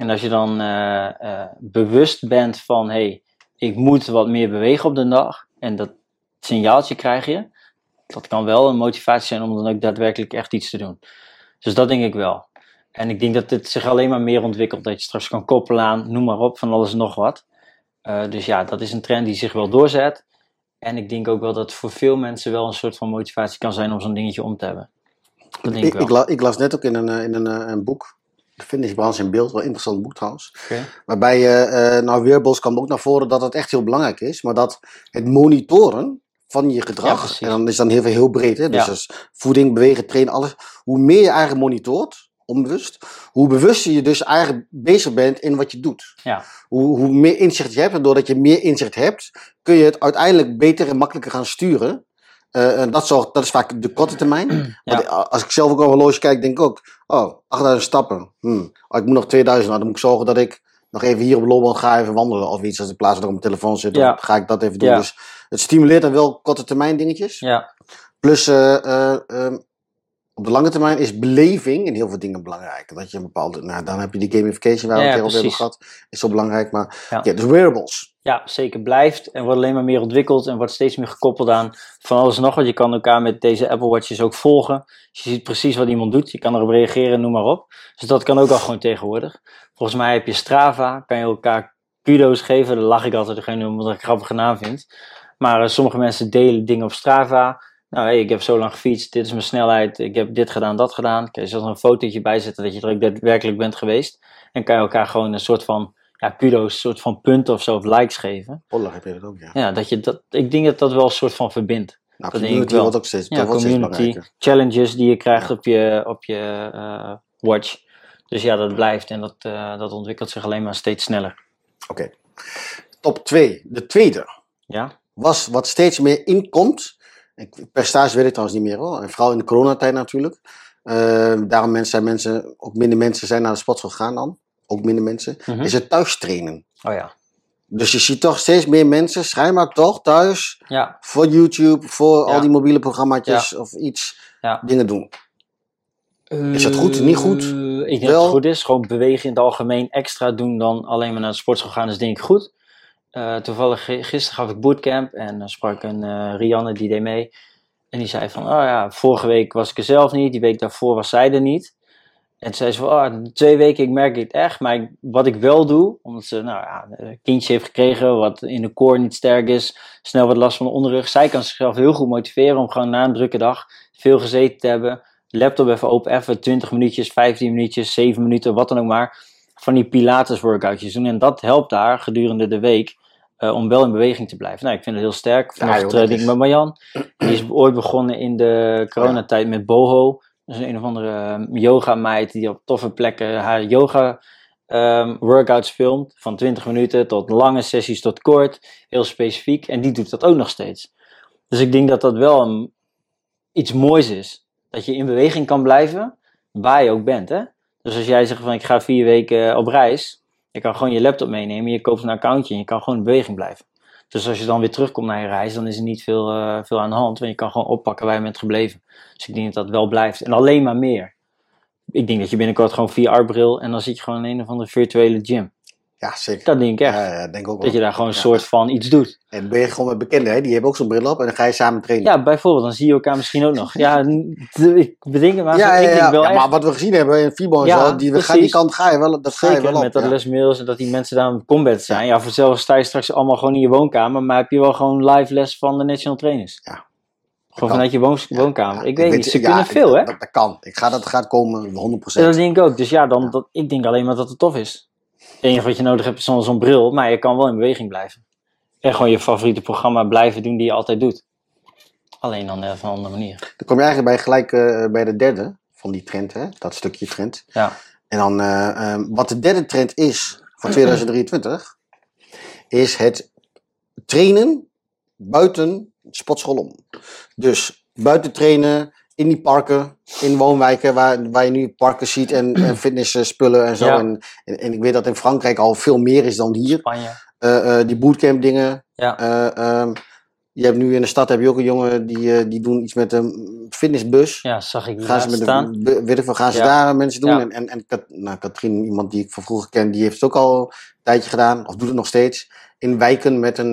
En als je dan eh, eh, bewust bent van, hey, ik moet wat meer bewegen op de dag, en dat signaaltje krijg je, dat kan wel een motivatie zijn om dan ook daadwerkelijk echt iets te doen. Dus dat denk ik wel. En ik denk dat het zich alleen maar meer ontwikkelt, dat je straks kan koppelen aan, noem maar op, van alles en nog wat. Uh, dus ja, dat is een trend die zich wel doorzet. En ik denk ook wel dat het voor veel mensen wel een soort van motivatie kan zijn om zo'n dingetje om te hebben. Dat denk ik, ik, wel. ik, las net ook in een, in een, een boek, de finishbranche in beeld, wel een interessant boek trouwens. Okay. Waarbij je, uh, nou wearables kwam ook naar voren dat het echt heel belangrijk is, maar dat het monitoren van je gedrag, ja, en dan is dan heel veel heel breed, hè? dus, ja. dus voeding, bewegen, trainen, alles. Hoe meer je eigenlijk monitort, onbewust, hoe bewuster je dus eigenlijk bezig bent in wat je doet. Ja. Hoe, hoe meer inzicht je hebt, en doordat je meer inzicht hebt, kun je het uiteindelijk beter en makkelijker gaan sturen. Uh, en dat, zorgt, dat is vaak de korte termijn. Ja. Als ik zelf ook op een horloge kijk, denk ik ook, oh, 8000 stappen. Hmm. Oh, ik moet nog 2000, nou, dan moet ik zorgen dat ik nog even hier op loopband ga even wandelen of iets. Als in plaats van dat ik op mijn telefoon zit, dan ga ik dat even doen. Ja. Dus het stimuleert dan wel korte termijn dingetjes. Ja. Plus, uh, uh, op de lange termijn is beleving in heel veel dingen belangrijk. Dat je een bepaalde, nou dan heb je die gamification waar we het over hebben gehad, is zo belangrijk. Maar ja, dus wearables. Ja, zeker blijft en wordt alleen maar meer ontwikkeld en wordt steeds meer gekoppeld aan van alles en nog wat. Je kan elkaar met deze Apple Watches ook volgen. Je ziet precies wat iemand doet, je kan erop reageren, noem maar op. Dus dat kan ook al gewoon tegenwoordig. Volgens mij heb je Strava, kan je elkaar kudo's geven. Daar lach ik altijd degene omdat ik een grappige naam vind. Maar uh, sommige mensen delen dingen op Strava nou, hey, ik heb zo lang gefietst, dit is mijn snelheid, ik heb dit gedaan, dat gedaan. Kan je zelfs een fotootje bijzetten dat je er ook daadwerkelijk bent geweest. En kan je elkaar gewoon een soort van, ja, kudo's, een soort van punten of zo, of likes geven. Pollag heb je dat ook, ja. Ja, dat je dat, ik denk dat dat wel een soort van verbindt. Nou, dat community wordt ook steeds, ja, community, steeds challenges die je krijgt ja. op je, op je uh, watch. Dus ja, dat blijft en dat, uh, dat ontwikkelt zich alleen maar steeds sneller. Oké. Okay. Top 2. De tweede. Ja. Was wat steeds meer inkomt per stage weet ik trouwens niet meer hoor. En vooral in de coronatijd natuurlijk. Uh, daarom mensen, zijn mensen, ook minder mensen zijn naar de sportschool gegaan dan. Ook minder mensen. Mm -hmm. Is het thuis trainen. Oh ja. Dus je ziet toch steeds meer mensen, schijnbaar toch thuis, ja. voor YouTube, voor ja. al die mobiele programma's ja. of iets, dingen doen. Uh, is dat goed? Niet goed? Ik denk Wel. dat het goed is. Gewoon bewegen in het algemeen extra doen dan alleen maar naar de sportschool gaan is denk ik goed. Uh, toevallig gisteren gaf ik bootcamp en dan sprak een uh, Rianne die deed mee. En die zei van, oh ja, vorige week was ik er zelf niet, die week daarvoor was zij er niet. En zei ze van, oh, twee weken, ik merk het echt. Maar ik, wat ik wel doe, omdat ze nou, ja, een kindje heeft gekregen, wat in de core niet sterk is, snel wat last van de onderrug. Zij kan zichzelf heel goed motiveren om gewoon na een drukke dag veel gezeten te hebben. Laptop even open, even 20 minuutjes, 15 minuutjes, 7 minuten, wat dan ook maar. Van die Pilates workoutjes doen. En dat helpt haar gedurende de week uh, om wel in beweging te blijven. Nou, ik vind het heel sterk. Vanochtend ja, ik met Marjan. Die is ooit begonnen in de coronatijd met boho. Dus een of andere yoga meid die op toffe plekken haar yoga um, workouts filmt. Van 20 minuten tot lange sessies tot kort. Heel specifiek. En die doet dat ook nog steeds. Dus ik denk dat dat wel een, iets moois is. Dat je in beweging kan blijven waar je ook bent. Hè? Dus als jij zegt van ik ga vier weken op reis je kan gewoon je laptop meenemen, je koopt een accountje en je kan gewoon in beweging blijven. Dus als je dan weer terugkomt naar je reis, dan is er niet veel, uh, veel aan de hand. Want je kan gewoon oppakken waar je bent gebleven. Dus ik denk dat dat wel blijft. En alleen maar meer. Ik denk dat je binnenkort gewoon VR-bril en dan zit je gewoon in een of andere virtuele gym. Ja, zeker. Dat denk ik echt. Ja, denk ook wel. Dat je daar gewoon een ja. soort van iets doet. En ben je gewoon met bekenden, hè? die hebben ook zo'n bril op en dan ga je samen trainen. Ja, bijvoorbeeld, dan zie je elkaar misschien ook nog. Ja, ik bedenk het maar. Ja, ik ja, wel ja, maar wat we gezien hebben in Fibo en zo, die, we gaan, die kant ga je wel, dat ga je wel op. met dat. Les Mills en dat die mensen daar in combat zijn. Ja, voor zelf sta je straks allemaal gewoon in je woonkamer, maar heb je wel gewoon live les van de national trainers. Ja. Gewoon vanuit je woon- woonkamer. ik weet niet, ze kunnen veel hè. Dat, dat kan. Ik ga, dat gaat komen, 100%. Ja, dat denk ik ook. Dus ja, dan. Dat, ik denk alleen maar dat het tof is. Enige wat je nodig hebt is zo'n zo'n bril, maar je kan wel in beweging blijven. En gewoon je favoriete programma blijven doen die je altijd doet. Alleen dan op een andere manier. Dan kom je eigenlijk bij gelijk eh, bij de derde van die trend, hè? dat stukje trend. Ja. En dan, eh, eh, wat de derde trend is van 2023, is het trainen buiten sportschool om. Dus buiten trainen in die parken, in woonwijken, waar, waar je nu parken ziet en, en fitnessspullen en zo. Ja. En, en, en ik weet dat in Frankrijk al veel meer is dan hier. Spanje. Eh, eh, die bootcamp dingen. Ja. Ehm, je hebt nu in de stad heb je ook een jongen die, die doen iets met een fitnessbus. Ja, zag ik Gaan ze met staan. be- weet ik veel, gaan ze Ja. daar mensen doen. Ja. En, en, en Kat, nou, Katrien, iemand die ik van vroeger ken, die heeft het ook al een tijdje gedaan, of doet het nog steeds. In wijken met een,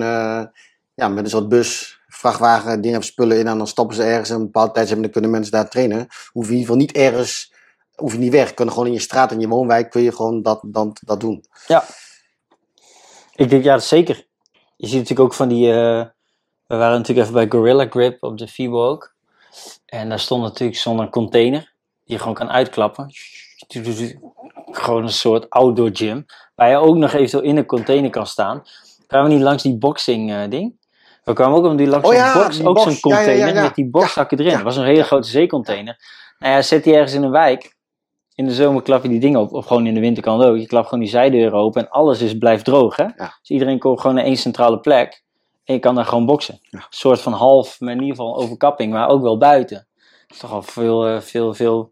ja, met een soort bus, vrachtwagen, dingen hebben spullen in en dan stappen ze ergens en een bepaalde tijd dan kunnen mensen daar trainen. Hoef je in ieder geval niet ergens, hoef je niet weg. Kunnen gewoon in je straat, in je woonwijk, kun je gewoon dat, dat, dat doen. Ik denk, ja, zeker. Je ziet natuurlijk ook van die... eh, we waren natuurlijk even bij Gorilla Grip op de FIBO ook. En daar stond natuurlijk zo'n container die je gewoon kan uitklappen. Gewoon een soort outdoor gym. Waar je ook nog eventueel in een container kan staan. Kwamen we niet langs die boxing eh, ding? We kwamen ook om die langs Oh ja, box, die ook zo'n Ja, ja, ja, container ja. met die boxzakken erin. Dat was een hele grote zeecontainer. Nou ja, zet die ergens in een wijk. In de zomer klap je die dingen op. Of gewoon in de winter kan het ook. Je klapt gewoon die zijdeuren open en alles is, blijft droog. Hè? Dus iedereen komt gewoon naar één centrale plek. En je kan daar gewoon boksen. Een soort van half, maar in ieder geval overkapping, maar ook wel buiten. Het is toch al veel, eh, veel, veel,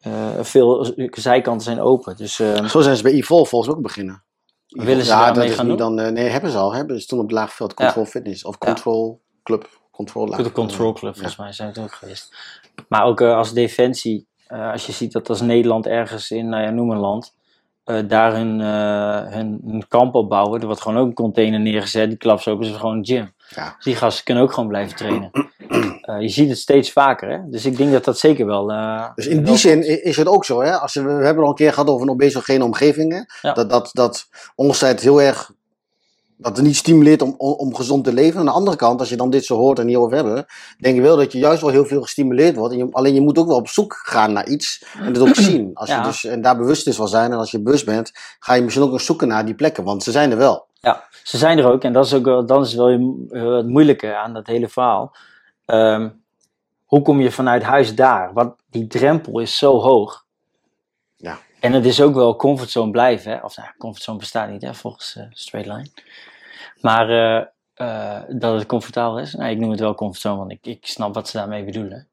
eh, veel zijkanten zijn open. Dus eh, Zo zijn ze bij Evolve volgens ook beginnen. Willen ze ja, daarmee gaan doen? Dan, eh, nee, hebben ze al. Hebben ze toen op het laagveld Control Fitness of. Control Club. Control Goed, de. Control Club, volgens mij zijn het ook geweest. Maar ook eh, als defensie, eh, als je ziet dat als Nederland ergens in, nou ja, noem een land, daar hun, hun, hun kamp opbouwen. Er wordt gewoon ook een container neergezet, die klapt open, is gewoon een gym. Ja. Dus die gasten kunnen ook gewoon blijven trainen. Eh, je ziet het steeds vaker, hè? Dus ik denk dat dat zeker wel. eh, Dus in die zin is het ook zo. Hè? Als je, we hebben al een keer gehad over een obesogene omgeving. Ja. Dat, dat, dat ongezondheid heel erg. Dat het niet stimuleert om, om, om gezond te leven. Aan de andere kant, als je dan dit zo hoort en hierover hebben. Denk je wel dat je juist wel heel veel gestimuleerd wordt. En je, alleen je moet ook wel op zoek gaan naar iets. En dat ook zien. Als je dus, en daar bewust is van zijn. En als je bewust bent, ga je misschien ook nog zoeken naar die plekken. Want ze zijn er wel. Ja, ze zijn er ook. En dat is ook dat is wel eh, het moeilijke aan dat hele verhaal. Ehm, hoe kom je vanuit huis daar? Want die drempel is zo hoog. Ja. En het is ook wel comfortzone blijven. Hè? Of nou, comfortzone bestaat niet, hè, volgens eh Straight Line. Maar eh, eh, dat het comfortabel is. Nou, ik noem het wel comfortzone, want ik, ik snap wat ze daarmee bedoelen.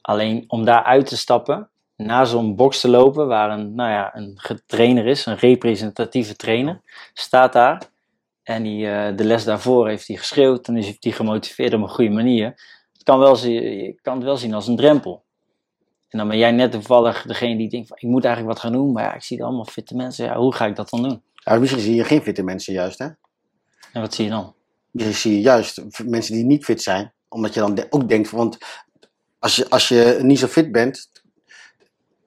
Alleen om daar uit te stappen, naar zo'n box te lopen, waar een, nou ja, een trainer is, een representatieve trainer, staat daar. En die, de les daarvoor heeft hij geschreeuwd en is hij gemotiveerd op een goede manier. Kan wel, zie- je kan het wel zien als een drempel. En dan ben jij net toevallig degene die denkt van, ik moet eigenlijk wat gaan doen, maar ja, ik zie allemaal fitte mensen. Ja, hoe ga ik dat dan doen? Ja, misschien zie je geen fitte mensen juist. Hè? En wat zie je dan? Misschien zie je juist mensen die niet fit zijn. Omdat je dan ook denkt. Want als je, als je niet zo fit bent.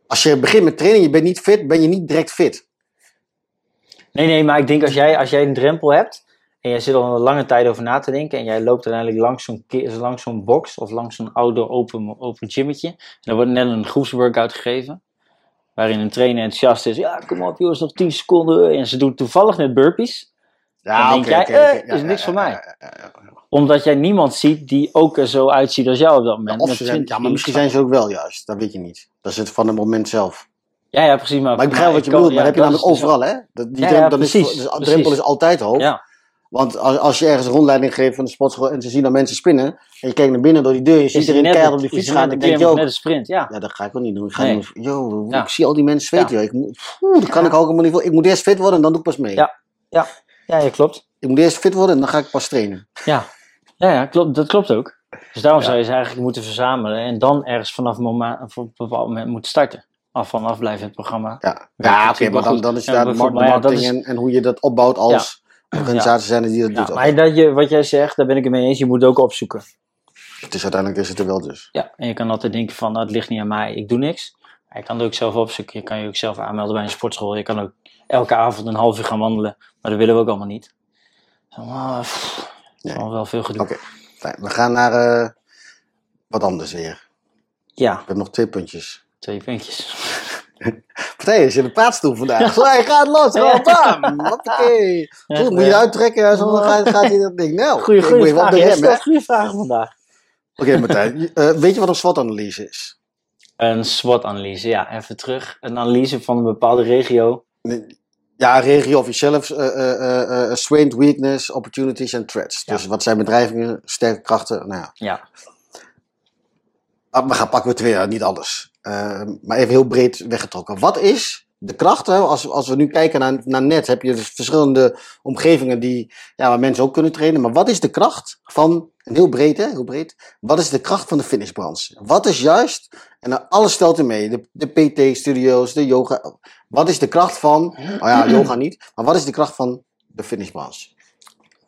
Als je begint met trainen, je bent niet fit, ben je niet direct fit. Nee, nee, maar ik denk als jij, als jij een drempel hebt en jij zit al een lange tijd over na te denken en jij loopt uiteindelijk langs zo'n, langs zo'n box of langs zo'n outdoor open, open gymmetje en er wordt net een groepsworkout gegeven waarin een trainer enthousiast is, ja kom op jongens, nog 10 seconden en ze doet toevallig net burpees Dan denk jij, eh, is niks voor mij. omdat jij niemand ziet die ook er zo uitziet als jou op dat moment. Of met ze zijn, 20 ja, maar misschien zijn ze ook wel juist. Dat weet je niet. Dat is het van het moment zelf. Ja, ja, precies. Maar, Maar ik begrijp wat je bedoelt. Maar ja, dat heb je namelijk dus- overal, hè? Dat, die Ja, drempel, ja, dan is, precies, dus de precies. drempel is altijd hoog. Ja, Want als, als je ergens een rondleiding geeft van de sportschool en ze zien dat mensen spinnen. En je kijkt naar binnen door die deur, je ziet er net, keihard op die fiets gaan. Dan een denk je net een sprint, ja. ja, dat ga ik ook niet doen. Ik ga Nee. yo, Ja. ik zie al die mensen zweten. Ja. Ik, moet, dat kan ik ook helemaal niet voor. Ik moet eerst fit worden en dan doe ik pas mee. Ja. Ja, ja, klopt. Ik moet eerst fit worden en dan ga ik pas trainen. Ja, ja, ja klopt, dat klopt ook. Dus daarom zou je ze eigenlijk moeten verzamelen en dan ergens vanaf een, een bepaald moment moeten starten. Af van afblijven het programma. Ja, ja oké, maar dan, dan is daar ja, dat marketing en, en hoe je dat opbouwt als organisatie zijn die dat doet. maar dat je, wat jij zegt, daar ben ik het mee eens. Je moet het ook opzoeken. Het is uiteindelijk is het er wel dus. Ja, en je kan altijd denken van, nou, het ligt niet aan mij, ik doe niks. Maar je kan het ook zelf opzoeken. Je kan je ook zelf aanmelden bij een sportschool. Je kan ook elke avond een half uur gaan wandelen. Maar dat willen we ook allemaal niet. Zo, ah, pff, Nee. wel veel gedoe. Oké, fijn. we gaan naar eh, wat anders weer. Ja, We hebben nog twee puntjes. twee puntjes. Partij is in de praatstoel vandaag. Zo, hij gaat los. Gewoon bam. Hoppakee. Goed, moet je uittrekken. Dan gaat, gaat hij dat ding. Nou, Goeie, moet vraag. goede vragen vandaag. Oké, Martijn. eh, weet je wat een SWOT-analyse is? Een SWOT-analyse, ja, even terug. Een analyse van een bepaalde regio. Ja, regio of jezelf. eh eh, eh, strength, weakness, opportunities en threats. Ja. Dus wat zijn bedrijvingen, sterke krachten. Nou ja. Ja. Ah, We gaan pakken we twee, niet alles. Eh, maar even heel breed weggetrokken. Wat is de kracht? Hè? Als, als we nu kijken naar, naar net, heb je dus verschillende omgevingen die, ja, waar mensen ook kunnen trainen. Maar wat is de kracht van, en heel breed hè, heel breed. Wat is de kracht van de fitnessbranche? Wat is juist, en alles stelt er mee, de, de PT-studio's, de yoga. Wat is de kracht van, oh ja, yoga niet, maar wat is de kracht van de fitnessbranche?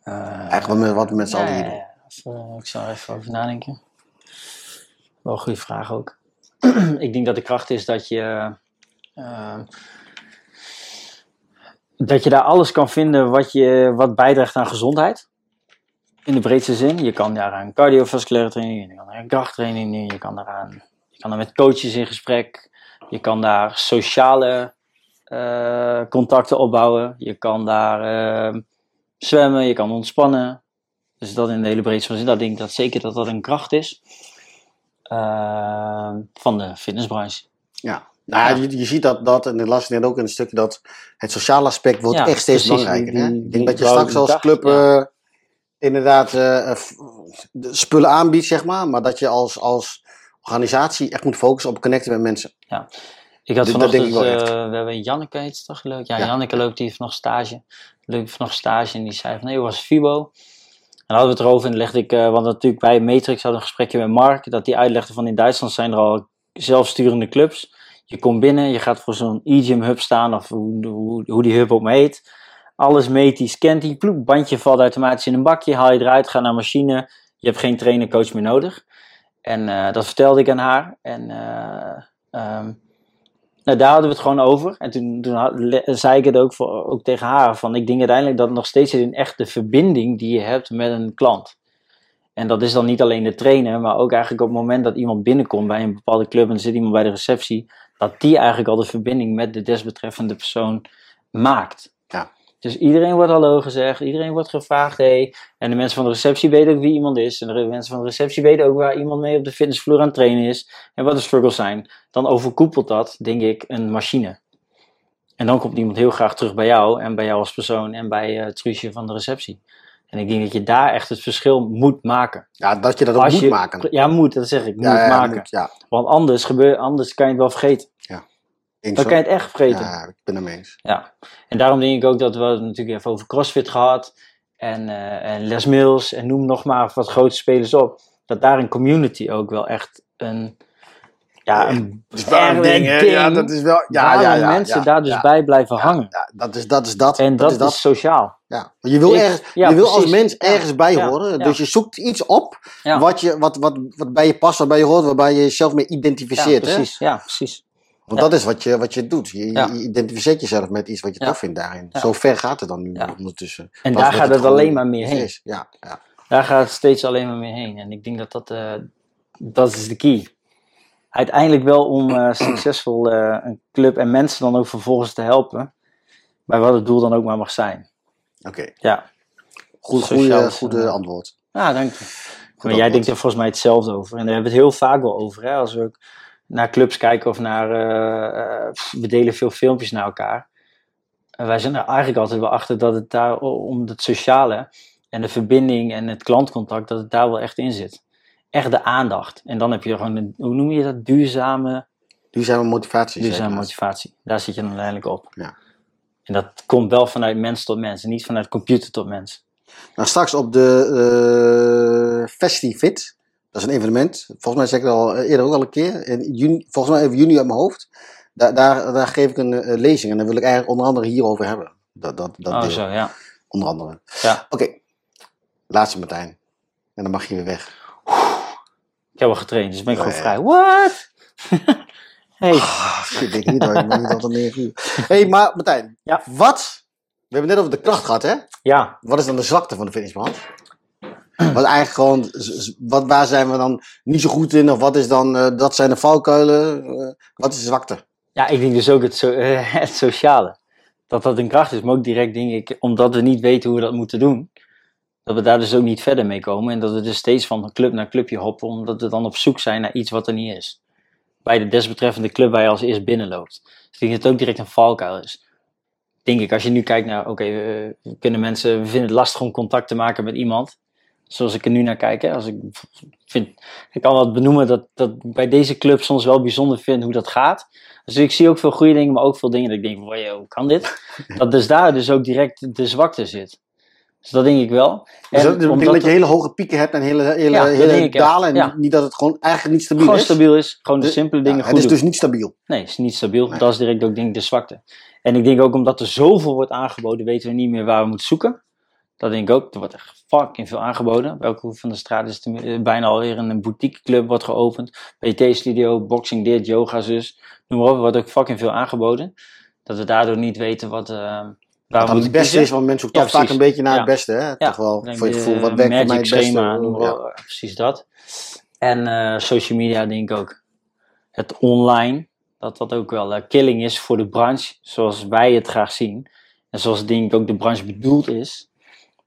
Eh, Eigenlijk wat wat we met z'n allen hier ja, doen. ja. Ik zal even over nadenken. Wel een goede vraag ook. ik denk dat de kracht is dat je. eh, dat je daar alles kan vinden wat, je, wat bijdraagt aan gezondheid. In de breedste zin. Je kan daar aan cardiovasculaire training, je kan daar aan krachttraining je kan daar aan, je kan daar met coaches in gesprek. Je kan daar sociale eh, contacten opbouwen. Je kan daar eh, zwemmen, je kan ontspannen. Dus dat in de hele breedste zin. Dat denk ik dat zeker dat dat een kracht is. Eh, van de fitnessbranche. Ja. Nou, ja. Je, je ziet dat, dat, en dat las ik net ook in een stukje, dat het sociale aspect wordt Ja, echt steeds precies. belangrijker. Die- hè? die- Ik denk dat je straks als club ja. eh, inderdaad eh, de spullen aanbiedt, zeg maar. Maar dat je als, als organisatie echt moet focussen op connecten met mensen. Ik had Dat- dat denk vanochtend, ik wel eh, we hebben Janneke heet ze toch leuk? Ja, Ja. Janneke loopt, die heeft nog stage. Loopt nog stage en die zei van, nee, was Fibo? En hadden we het erover en legde ik, eh, want natuurlijk bij Matrix hadden we een gesprekje met Mark, dat die uitlegde van in Duitsland zijn er al zelfsturende clubs. Je komt binnen, je gaat voor zo'n e-gym hub staan, of hoe, hoe, die hub ook maar heet. Alles meet die, scant die, ploep, bandje valt automatisch in een bakje, haal je eruit, ga naar machine. Je hebt geen trainer, coach meer nodig. En eh, dat vertelde ik aan haar. En eh, ehm, nou, daar hadden we het gewoon over. En toen, zei ik het ook, ook tegen haar. Van, ik denk uiteindelijk dat het nog steeds in echt de verbinding die je hebt met een klant. En dat is dan niet alleen de trainer, maar ook eigenlijk op het moment dat iemand binnenkomt bij een bepaalde club en er zit iemand bij de receptie, dat die eigenlijk al de verbinding met de desbetreffende persoon maakt. Ja. Dus iedereen wordt hallo gezegd, iedereen wordt gevraagd, hey. En de mensen van de receptie weten ook wie iemand is. En de mensen van de receptie weten ook waar iemand mee op de fitnessvloer aan het trainen is. En wat de struggles zijn. Dan overkoepelt dat, denk ik, een machine. En dan komt iemand heel graag terug bij jou en bij jou als persoon en bij eh Truusje van de receptie. En ik denk dat je daar echt het verschil moet maken. Ja, dat je dat ook Als moet je- maken. Ja, moet, dat zeg ik. Moet ja, ja, maken. moet, ja. Want anders, gebeur, anders kan je het wel vergeten. Eens Dan zo. kan je het echt vergeten. Ja, ik ben het mee eens. Ja, en daarom denk ik ook dat we het natuurlijk even over CrossFit gehad. En, eh, en Les Mills en noem nog maar wat grote spelers op. Dat daar een community ook wel echt een... Ja, een Dat is wel een erg ding, hè? ding Ja, dat is wel... Ja, waarom ja, ja, mensen ja, daar dus ja, bij blijven ja, hangen. ja, dat is dat. Is dat. En dat, is dat. is sociaal. Ja. Je wil, Ik- ergens, ja, je wil als mens Ja, ergens bij ja, horen. ja. Dus je zoekt iets op Ja. wat, je, wat, wat, wat bij je past, waarbij je hoort, waarbij je jezelf mee Ja, identificeert. hè? precies. Ja, precies. Want Ja. dat is wat je, wat je doet. Je, Ja. je identificeert jezelf met iets wat je Ja. tof vindt daarin. Ja. Zo ver gaat het dan nu Ja. ondertussen. En daar gaat het alleen maar meer heen. is. Ja, ja. Daar gaat het steeds alleen maar meer heen. En ik denk dat dat, eh, dat is de key. Uiteindelijk wel om eh, succesvol eh, een club en mensen dan ook vervolgens te helpen. Bij wat het doel dan ook maar mag zijn. Oké. Ja, Goed, goede, goede antwoord. ah, dank je. Maar jij denkt er volgens mij hetzelfde over. En daar hebben we het heel vaak wel over. Hè? Als we ook naar clubs kijken of naar... eh, eh, pff, we delen veel filmpjes naar elkaar. En wij zijn er eigenlijk altijd wel achter dat het daar om het sociale... en de verbinding en het klantcontact, dat het daar wel echt in zit. Echt de aandacht. En dan heb je gewoon, een, hoe noem je dat? Duurzame, Duurzame motivatie. duurzame motivatie. Daar zit je dan uiteindelijk op. Ja. En dat komt wel vanuit mens tot mens. En niet vanuit computer tot mens. Nou, straks op de eh FestiFit. Dat is een evenement. Volgens mij zeg ik het al eh, eerder ook al een keer. In juni, volgens mij even juni uit mijn hoofd. Daar, daar, daar geef ik een eh, lezing. En daar wil ik eigenlijk onder andere hierover hebben. Dat, dat, dat Oh, deel. zo, ja. Onder andere. Ja. Oké. Laatste Martijn. En dan mag je weer weg. Ik heb al getraind, dus ben ik Ja, gewoon ja. vrij. What? hey. Ah, ik niet hoor. Ik ben niet tot een 9 uur. Hé, hey, maar Martijn. Ja. Wat? We hebben het net over de kracht gehad, hè? Ja, Wat is dan de zwakte van de fitnessbranche? Wat eigenlijk gewoon, wat, waar zijn we dan niet zo goed in? Of wat is dan, eh, dat zijn de valkuilen? Eh, wat is de zwakte? ja ik denk dus ook het, so- het sociale. Dat dat een kracht is, maar ook direct denk ik, omdat we niet weten hoe we dat moeten doen. Dat we daar dus ook niet verder mee komen. En dat we dus steeds van club naar clubje hoppen, omdat we dan op zoek zijn naar iets wat er niet is. Bij de desbetreffende club waar je als eerst binnenloopt. Dus ik denk dat het ook direct een valkuil is. Denk ik, als je nu kijkt naar, oké, we kunnen mensen, we vinden het lastig om contact te maken met iemand. Zoals ik er nu naar kijk. Hè. Als ik, vind, ik kan wel benoemen dat, dat bij deze club soms wel bijzonder vind hoe dat gaat. Dus ik zie ook veel goede dingen, maar ook veel dingen dat ik denk, wow, hoe kan dit? Dat dus daar dus ook direct de zwakte zit. Dus dat denk ik wel. Dus En dat, dat, omdat dat je hele hoge pieken hebt en hele, hele, Ja, hele dalen. En Ja. niet dat het gewoon eigenlijk niet stabiel gewoon is. stabiel is, gewoon de Dus- simpele Ja, dingen het goed is doen. dus niet stabiel. Nee, het is niet stabiel. Nee. Dat is direct ook denk ik de zwakte. En ik denk ook omdat er zoveel wordt aangeboden, weten we niet meer waar we moeten zoeken. Dat denk ik ook. Er wordt echt fucking veel aangeboden. Welke hoek van de straat is er eh, bijna alweer een boutique club wordt geopend. PT studio, boxing dit, yoga zus. Noem maar op, er wordt ook fucking veel aangeboden. Dat we daardoor niet weten wat, eh dan het beste is, want mensen zoeken Ja, toch vaak een beetje naar Ja. het beste. Hè? Toch wel voor je de gevoel, wat werkt voor mij het magic beste. schema, noem Ja. precies dat. En eh, social media denk ik ook. Het online, dat dat ook wel eh, killing is voor de branche, zoals wij het graag zien. En zoals denk ik ook de branche bedoeld is.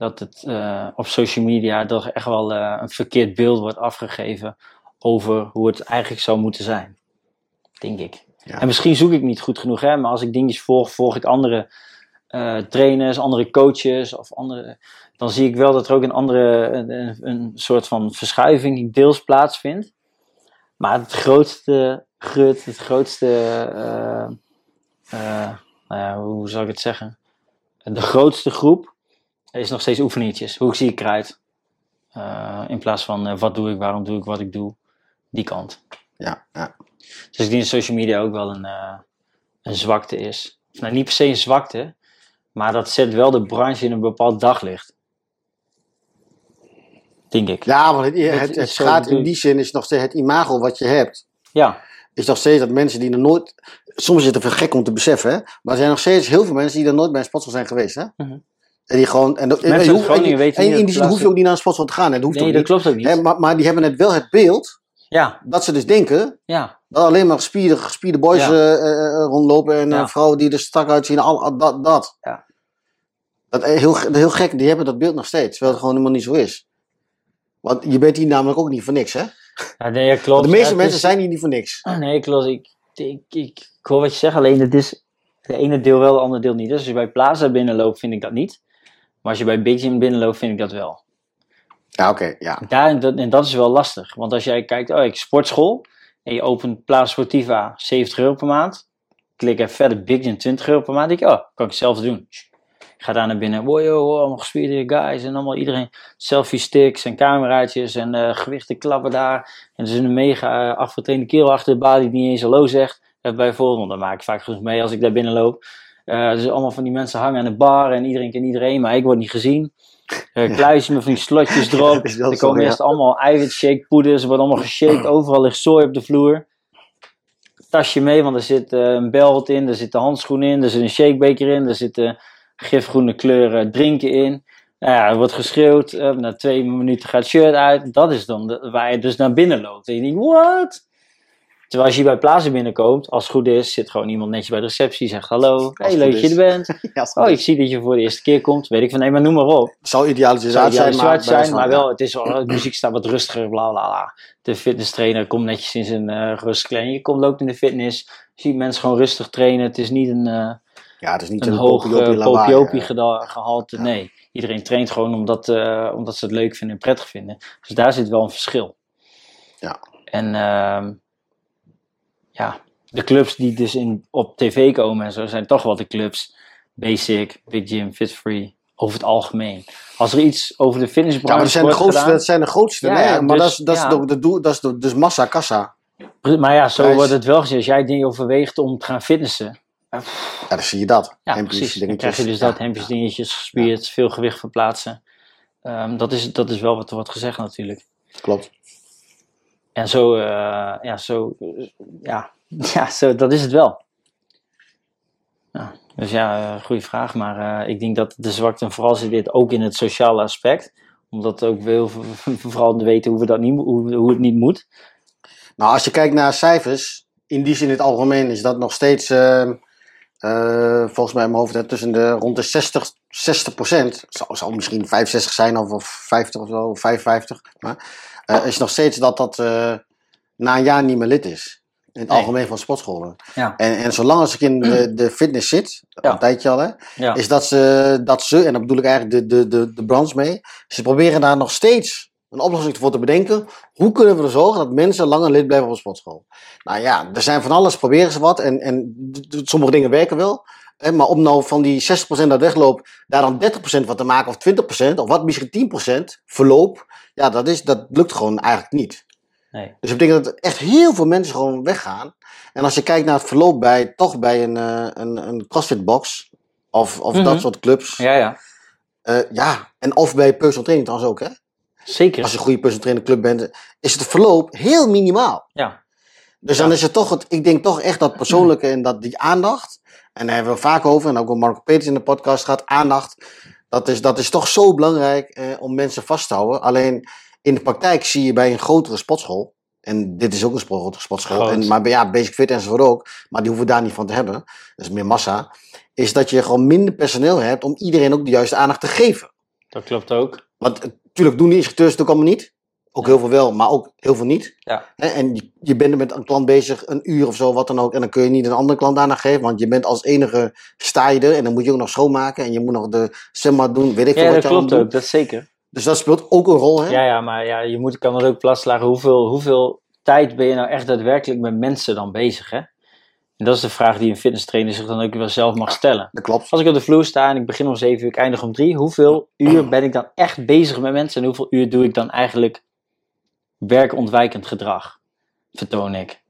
Dat het eh, op social media toch echt wel eh, een verkeerd beeld wordt afgegeven over hoe het eigenlijk zou moeten zijn. Denk ik. Ja. En misschien zoek ik niet goed genoeg, hè, maar als ik dingetjes volg, volg ik andere eh, trainers, andere coaches of andere dan zie ik wel dat er ook een andere, een, een- soort van verschuiving deels plaatsvindt. Maar het grootste grut, het grootste, nou ja, hoe zou ik het zeggen? De grootste groep is nog steeds oefeningetjes. Hoe zie ik eruit? Eh, in plaats van eh, wat doe ik, waarom doe ik wat ik doe. Die kant. Ja, ja. Dus ik denk dat social media ook wel een, eh, een zwakte is. Of nou, niet per se een zwakte, maar dat zet wel de branche in een bepaald daglicht. Denk ik. ja, want het, het, gaat in die zin, is nog steeds het imago wat je hebt. Ja, Is nog steeds dat mensen die er nooit. Soms is het even gek om te beseffen, hè? maar er zijn nog steeds heel veel mensen die er nooit bij een sportschool zijn geweest. Hè? Mhm. En die gewoon. En, en, Mensen en weten dat die zin hoef je ook niet naar een sportschool te gaan. Dat hoeft nee, ook dat niet. klopt ook niet. Hè, maar, maar die hebben het wel het beeld Ja, dat ze dus denken ja, dat alleen maar gespierde, gespierde boys Ja. eh, eh, eh, rondlopen en vrouwen die er strak uitzien. Al, al- dat. dat. Ja. Dat, heel, heel gek, die hebben dat beeld nog steeds, terwijl het gewoon helemaal niet zo is. Want je bent hier namelijk ook niet voor niks, hè? ja nee, klopt. Want de meeste mensen is- zijn hier niet voor niks. Nee, klopt. Ik, ik, ik, ik hoor wat je zegt, alleen het is de ene deel wel, de andere deel niet. Dus als je bij Plaza binnenloopt, vind ik dat niet. Maar als je bij Big Gym binnenloopt, vind ik dat wel. Ja, oké, ja. Daar, en, dat, en dat is wel lastig. Want als jij kijkt, oh, ik sportschool. En je opent Plaza Sportiva 70 euro per maand. Klik even verder Big Gym 20 euro per maand. denk ik, oh, kan ik zelf doen. Ik ga daar naar binnen. Wow, yo, allemaal gespierde guys. En allemaal iedereen selfie sticks en cameraatjes. En eh, gewichten klappen daar. En er is een mega uh, afgetrainde kerel achter de balie die niet eens hallo zegt. Bijvoorbeeld, dan maak ik vaak genoeg mee als ik daar binnenloop. Uh, dus allemaal van die mensen hangen aan de bar. En iedereen kent iedereen, maar ik word niet gezien. Uh, kluisje met van die slotjes erop. er komen ja. eerst allemaal eiwitshake poeders. Er wordt allemaal geshaked. Overal ligt zooi op de vloer. Tasje mee, want er zit uh, een belt in. Er zit een handschoen in. Er zit een shakebeker in. Er zitten gifgroene kleuren drinken in. Nou ja, er wordt geschreeuwd. Na twee minuten gaat het shirt uit. Dat is dan de, waar je dus naar binnen loopt. En je denkt, what? Terwijl als je bij Plaza binnenkomt, als het goed is, zit gewoon iemand netjes bij de receptie. Zegt hallo, hey, leuk dat je er bent. Ja, Oh, ik zie dat je voor de eerste keer komt. Weet ik van, nee, maar noem maar op. idealisch Zou uit zijn, maar, zwart zijn, maar wel, het is wel, de muziek staat wat rustiger, bla bla bla. De fitness trainer komt netjes in zijn uh, rustig kleding. Je komt loopt in de fitness, je ziet mensen gewoon rustig trainen. Het is niet een, uh, Ja, het is niet een een hoog popiopie eh. gehalte. Nee, iedereen traint gewoon omdat, uh, omdat ze het leuk vinden en prettig vinden. Dus daar zit wel een verschil. Ja. En uh, ja, de clubs die dus in, op tv komen en zo zijn toch wel de clubs Basic, Big Gym, Fit Free, over het algemeen. Als er iets over de fitnessbranche Ja, maar dat zijn, de wordt grootste, gedaan, dat zijn de grootste. Ja, nee, ja, maar dus- dat is, dat is, de, dat is de, dus massa, kassa. Maar ja, zo Prijs. wordt het wel gezien. Als jij dingen overweegt om te gaan fitnessen. Ja, dan zie je dat. Ja, Hempjes, precies. Dan krijg je dus Ja, dat, hempjes, dingetjes, gespierd, veel gewicht verplaatsen. Ehm, dat, is, dat is wel wat er wordt gezegd natuurlijk. Klopt. En zo, eh, ja, zo, eh, ja, ja zo, dat is het wel. Dus ja, uh, goede vraag. Maar uh, ik denk dat de zwakte vooral zit dit ook in het sociale aspect. Omdat ook veel, vooral te weten hoe, we dat niet, hoe, hoe het niet moet. Nou, als je kijkt naar cijfers, in die zin in het algemeen is dat nog steeds, uh, volgens mij in mijn hoofd, tussen de rond de 60, 60 procent. Zou, zou misschien 65 zijn of, of 50 of zo, of 55. Maar uh, is nog steeds dat dat na een jaar niet meer lid is. In het Nee. algemeen van sportscholen. Ja. En, en zolang als ik in de, de fitness zit, Ja. een tijdje al, hè, Ja. is dat ze, dat ze, en daar bedoel ik eigenlijk de, de, de, de branche mee, ze proberen daar nog steeds een oplossing voor te bedenken. Hoe kunnen we ervoor zorgen dat mensen langer lid blijven op een sportschool? Nou ja, er zijn van alles, proberen ze wat. En, en sommige dingen werken wel. Hè, maar om nou van die 60% dat wegloopt, daar dan 30% van te maken, of 20%, of wat misschien 10% verloop, ja, dat, is, dat lukt gewoon eigenlijk niet. Nee. Dus dat betekent dat echt heel veel mensen gewoon weggaan. En als je kijkt naar het verloop bij, toch bij een, eh, een, een CrossFit box, of, of Mhm. dat soort clubs. Ja, ja. Eh, ja, en of bij personal training trouwens ook, hè. Zeker. Als je een goede personal trainer club bent, is het verloop heel minimaal. Ja. Dus dan is het toch, het, ik denk toch echt dat persoonlijke en dat die aandacht, en daar hebben we vaak over, en ook met Marco Peters in de podcast gaat, aandacht, dat is, dat is toch zo belangrijk eh, om mensen vast te houden. Alleen in de praktijk zie je bij een grotere sportschool, en dit is ook een grotere sportschool, en, maar ja, Basic Fit enzovoort ook, maar die hoeven we daar niet van te hebben, dat is meer massa, is dat je gewoon minder personeel hebt om iedereen ook de juiste aandacht te geven. Dat klopt ook. Want natuurlijk doen die instructeurs het ook allemaal niet. Ook heel veel wel, maar ook heel veel niet. Ja. En je, je bent er met een klant bezig, een uur of zo, wat dan ook. En dan kun je niet een andere klant daarna geven. Want je bent als enige sta je er. En dan moet je ook nog schoonmaken. En je moet nog de semma doen, weet ik veel Ja, wat dat je klopt ook. Dat zeker. Dus dat speelt ook een rol, hè? Ja, ja, maar ja, je moet, kan er ook plaatslagen. Hoeveel, hoeveel tijd ben je nou echt daadwerkelijk met mensen dan bezig, hè? En dat is de vraag die een fitness trainer zich dan ook wel zelf mag stellen. Dat klopt. Als ik op de vloer sta en ik begin om 7 uur, ik eindig om 3, hoeveel uur ben ik dan echt bezig met mensen en hoeveel uur doe ik dan eigenlijk werkontwijkend gedrag? Vertoon ik.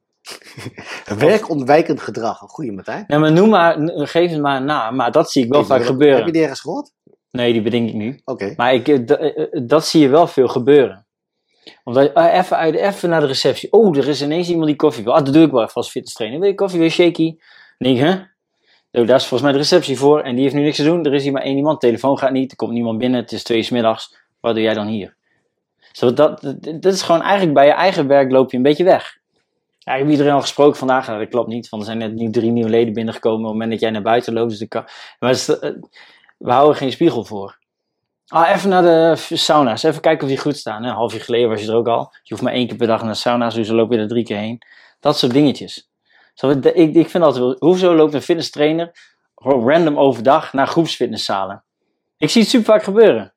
Werkontwijkend gedrag. Een goeie, Martijn. Nou, maar noem maar, geef het maar een naam, maar dat zie ik wel vaak Heb je gebeuren. die ergens gehoord? Nee, die bedenk ik nu. Oké. Maar ik, eh, eh, eh, dat zie je wel veel gebeuren. Omdat even, uit, even naar de receptie. Oh, er is ineens iemand die koffie wil. Ah, dat doe ik wel even als fitness trainer. Wil je koffie? Wil je shaky? Dan denk ik, hè? Oh, daar is volgens mij de receptie voor. En die heeft nu niks te doen. Er is hier maar één iemand. Telefoon gaat niet. Er komt niemand binnen. Het is twee uur middags. Wat doe jij dan hier? Zo, dat, dat, is gewoon eigenlijk bij je eigen werk loop je een beetje weg. Ja, ik heb iedereen al gesproken vandaag. Nou, dat klopt niet. Want er zijn net nu drie nieuwe leden binnengekomen. op het moment dat jij naar buiten loopt. Dus kan, maar eh, we houden geen spiegel voor. Ah, even naar de sauna's. Even kijken of die goed staan. Een half uur geleden was je er ook al. Je hoeft maar één keer per dag naar de sauna's, dus dan loop je er drie keer heen. Dat soort dingetjes. Zo, de- ik, ik vind altijd hoezo loopt een fitness trainer random overdag naar groepsfitnesszalen? Ik zie het super vaak gebeuren.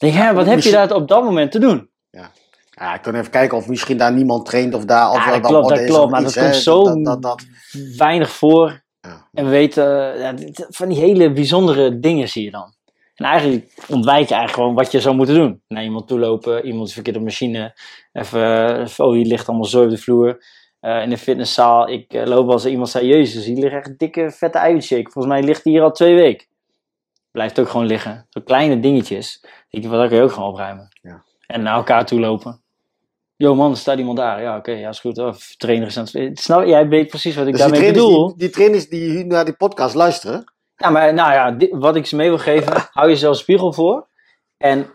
Denk, hè, wat heb je daar op dat moment te doen? Ja, ik kan even kijken of misschien daar niemand traint of daar... Of Ja, dat klopt, dat klopt, maar iets, dat komt zo- Dat, dat, dat, Weinig voor. ja. En we weten, ja, van die hele bijzondere dingen zie je dan. En eigenlijk ontwijk je eigenlijk gewoon wat je zou moeten doen. Naar iemand toe lopen, iemand is verkeerd op machine. Even, even, oh, hier ligt allemaal zo op de vloer. Eh, in de fitnesszaal, ik eh, loop als iemand zei, jezus, hier ligt echt een dikke vette eiwitshake. Volgens mij ligt die hier al twee weken. Blijft ook gewoon liggen. Zo kleine dingetjes. Je, wat, dat kun je ook gewoon opruimen. Ja. En naar elkaar toe lopen. Yo man, staat iemand daar. Ja, oké, ja, is goed. Oh, trainer is aan het... Snap, jij weet precies wat ik Dus daarmee bedoel. die, die trainers die naar die podcast luisteren... Ja, maar nou ja, dit- wat ik ze mee wil geven, hou jezelf spiegel voor. En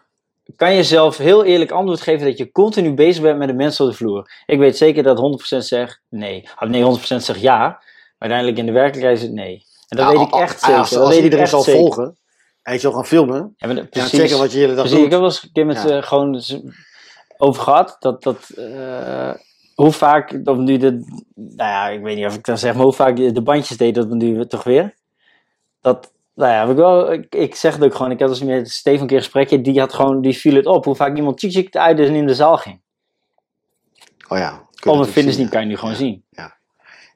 kan jezelf heel eerlijk antwoord geven dat je continu bezig bent met de mensen op de vloer. Ik weet zeker dat 100% zegt nee. Of nee, 100% zegt ja. Maar uiteindelijk in de werkelijkheid is het nee. En dat weet ik echt zeker. Als, dat als weet ik iedereen echt zal zeker. volgen en je zal gaan filmen... Ja, maar Ja, precies, zeker wat je hele dag precies. Ik heb wel eens een keer met Ja. eh, gewoon over gehad. Dat, dat, eh, hoe vaak, of nu de, nou ja, ik weet niet of ik dan zeg, maar hoe vaak de bandjes deed dat nu toch weer. Dat, nou ja, ik wel, ik, ik zeg het ook gewoon. Ik had dus met Steven een keer een gesprekje, die had gewoon, die viel het op. Hoe vaak iemand tjik tjik uit en in de zaal ging. Oh ja. een natuurlijk fitness zien, kan je nu gewoon ja. zien.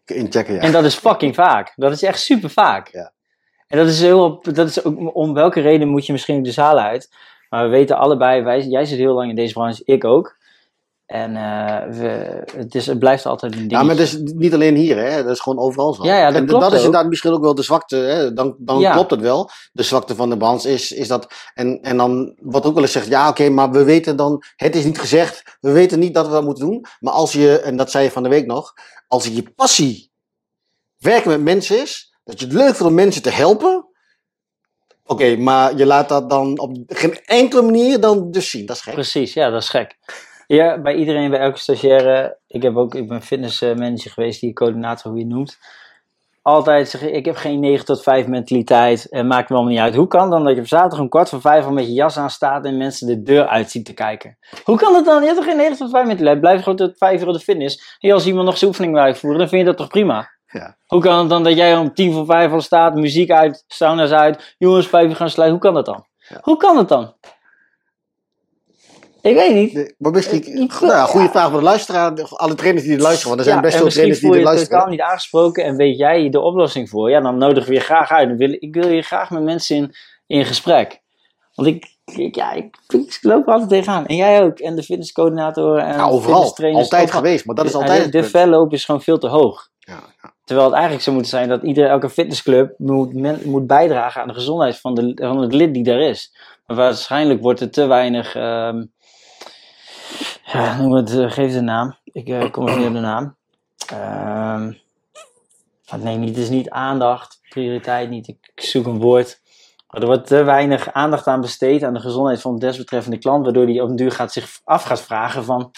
Inchecken, ja. En dat is fucking vaak. Dat is echt super vaak. Ja. En dat is heel, dat is ook, om welke reden moet je misschien de zaal uit. Maar we weten allebei, wij, jij zit heel lang in deze branche, ik ook. En eh, we, het, is, het blijft altijd een ding. Ja, maar dat is niet alleen hier, hè. Dat is gewoon overal zo. Ja, ja, dat en klopt dat is inderdaad misschien ook wel de zwakte, hè. Dan, dan Ja. klopt het wel. De zwakte van de branche is, is dat... En, en dan wordt ook wel eens gezegd, ja, oké, maar we weten dan... Het is niet gezegd, we weten niet dat we dat moeten doen. Maar als je, en dat zei je van de week nog... Als je passie werken met mensen is... Dat je het leuk vindt om mensen te helpen... Oké, maar je laat dat dan op geen enkele manier dan dus zien. Dat is gek. Precies, ja, dat is gek. Ja, bij iedereen, bij elke stagiaire. Ik, heb ook, ik ben fitnessmanager geweest, die coördinator, hoe je noemt. altijd zeggen, ik heb geen 9 tot 5 mentaliteit en maakt me allemaal niet uit. Hoe kan dan dat je op zaterdag om kwart voor vijf al met je jas aan staat en mensen de deur uit ziet te kijken? Hoe kan dat dan? Je hebt toch geen 9 tot 5 mentaliteit? Blijf gewoon tot 5 uur de fitness. En als iemand nog zijn oefening wil uitvoeren, dan vind je dat toch prima? Ja. Hoe kan het dan dat jij om tien voor vijf al staat, muziek uit, sauna's uit, jongens vijf uur gaan sluiten? Hoe kan dat dan? Hoe kan het dan? Ik weet niet. De- Maar misschien, Ik- nou, ja, goede ja. vraag voor de luisteraar, alle trainers die er luisteren, want er zijn Ja, best veel misschien trainers die het luisteren. totaal niet aangesproken en weet jij de oplossing voor. Ja, dan nodigen we je graag uit. Dan wil, ik wil je graag met mensen in, in gesprek. Want ik, ik, ja, ik, ik loop er altijd tegenaan. En jij ook. En de fitnesscoördinatoren en Ja, overal, altijd geweest, maar dat is altijd de, het de verloop is gewoon veel te hoog. Ja, ja. Terwijl het eigenlijk zo moet zijn dat iedere, elke fitnessclub moet, men- moet bijdragen aan de gezondheid van, de, van het lid die daar is. Maar waarschijnlijk wordt er te weinig. ehm, ja, noem het, eh, geef de naam. Ik eh, kom even niet op de naam. Ehm, nee, niet, het is niet aandacht, prioriteit niet. Ik zoek een woord. Er wordt te weinig aandacht aan besteed aan de gezondheid van de desbetreffende klant, waardoor die op een duur gaat zich af gaat vragen van,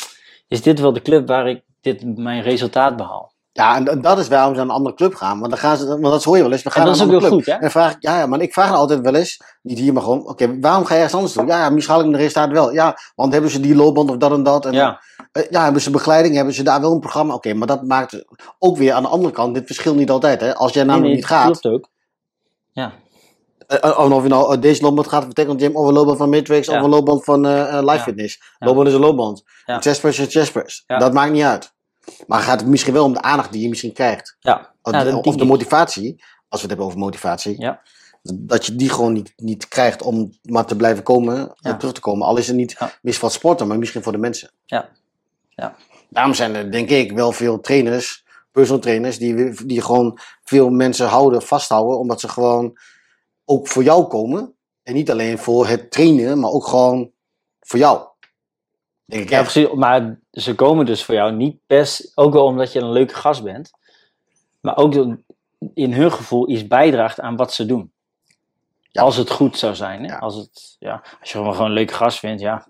is dit wel de club waar ik dit, mijn resultaat behaal? Ja, en, dat is waarom ze naar een andere club gaan. Want, dan gaan ze, want dat hoor je wel eens. We gaan En dat naar is ook heel club. goed, hè? En vraag, ja, ja, maar ik vraag altijd wel eens, niet hier, maar gewoon, oké, waarom ga je ergens anders doen? Ja, ja, misschien haal ik mijn resultaat wel. Ja, want hebben ze die loopband of dat en dat? En Ja. eh, ja, hebben ze begeleiding? Hebben ze daar wel een programma? Oké, maar dat maakt ook weer aan de andere kant dit verschil niet altijd. Hè? Als jij namelijk Nee, nee, niet gaat, Klopt ook. Ja. Eh, eh, of je nou eh, deze loopband gaat betekent gym of een loopband van Matrix Ja. of een loopband van eh, Life Ja. Fitness. Loopband is een loopband. Press is een chest press. Ja. Dat maakt niet uit. Maar gaat het misschien wel om de aandacht die je misschien krijgt. Ja. Of, de, of motivatie, als we het hebben over motivatie. Ja. Dat je die gewoon niet, niet krijgt om maar te blijven komen, Ja. en terug te komen. Al is het niet Ja. misschien voor sporten, maar misschien voor de mensen. Ja. Ja. Daarom zijn er denk ik wel veel trainers, personal trainers, die, die gewoon veel mensen houden, vasthouden. Omdat ze gewoon ook voor jou komen. En niet alleen voor het trainen, maar ook gewoon voor jou. Denk ik Ja, echt. precies. Maar ze komen dus voor jou niet best, ook wel omdat je een leuke gast bent, maar ook in hun gevoel iets bijdraagt aan wat ze doen. Ja. Als het goed zou zijn. Hè? Ja. Als, het, ja, als je gewoon gewoon een leuke gast vindt, ja.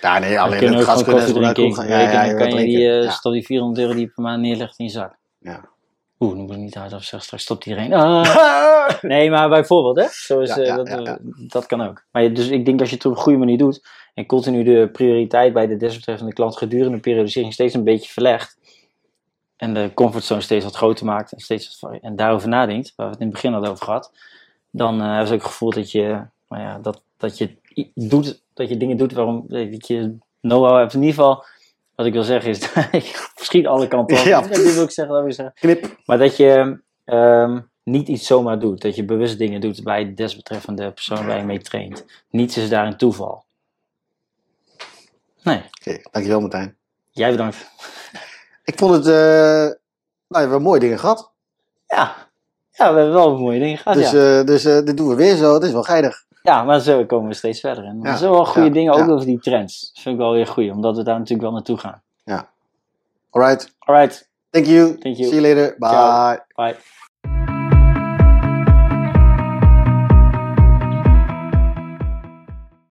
Ja, nee, alleen kunnen het gas kunnen ze wel drinken. naartoe gaan. Ja, Ja, dan kan je die, stel die 400 euro die je per maand neerlegt in je zak. Ja. Oeh, noem het niet uit of zeg straks stopt iedereen. Ah. Nee, maar bijvoorbeeld, hè? Zo is, Ja, eh, ja, dat, ja, eh, dat kan ook. Maar je- dus ik denk als je het op een goede manier doet en continu de prioriteit bij de desbetreffende klant gedurende de periodisering steeds een beetje verlegt en de comfortzone steeds wat groter maakt en, steeds wat, en daarover nadenkt, waar we het in het begin hadden over gehad, dan eh hebben ze ook het gevoel dat je, nou ja, dat, dat je doet, dat je dingen doet waarom dat je know-how hebt. In ieder geval, wat ik wil zeggen is, ik schiet alle kanten op. Ja. Dit wil ik zeggen, dat wil ik zeggen. Knip. Maar dat je ehm, niet iets zomaar doet. Dat je bewust dingen doet bij de desbetreffende persoon waar je mee traint. Niets is daar een toeval. Nee, Oké, dankjewel Martijn. jij bedankt. Ik vond het, eh nou, we hebben mooie dingen gehad. Ja, ja we hebben wel mooie dingen gehad. Dus, ja. eh, dus eh, dit doen we weer zo. Het is wel geinig. Ja, maar zo komen we steeds verder. Maar Ja, zo wel goede ja, dingen ook ja. over die trends. Dat vind ik wel weer goed, omdat we daar natuurlijk wel naartoe gaan. Alright. Alright, Thank you. Thank you. See you later. Bye. Ciao. bye.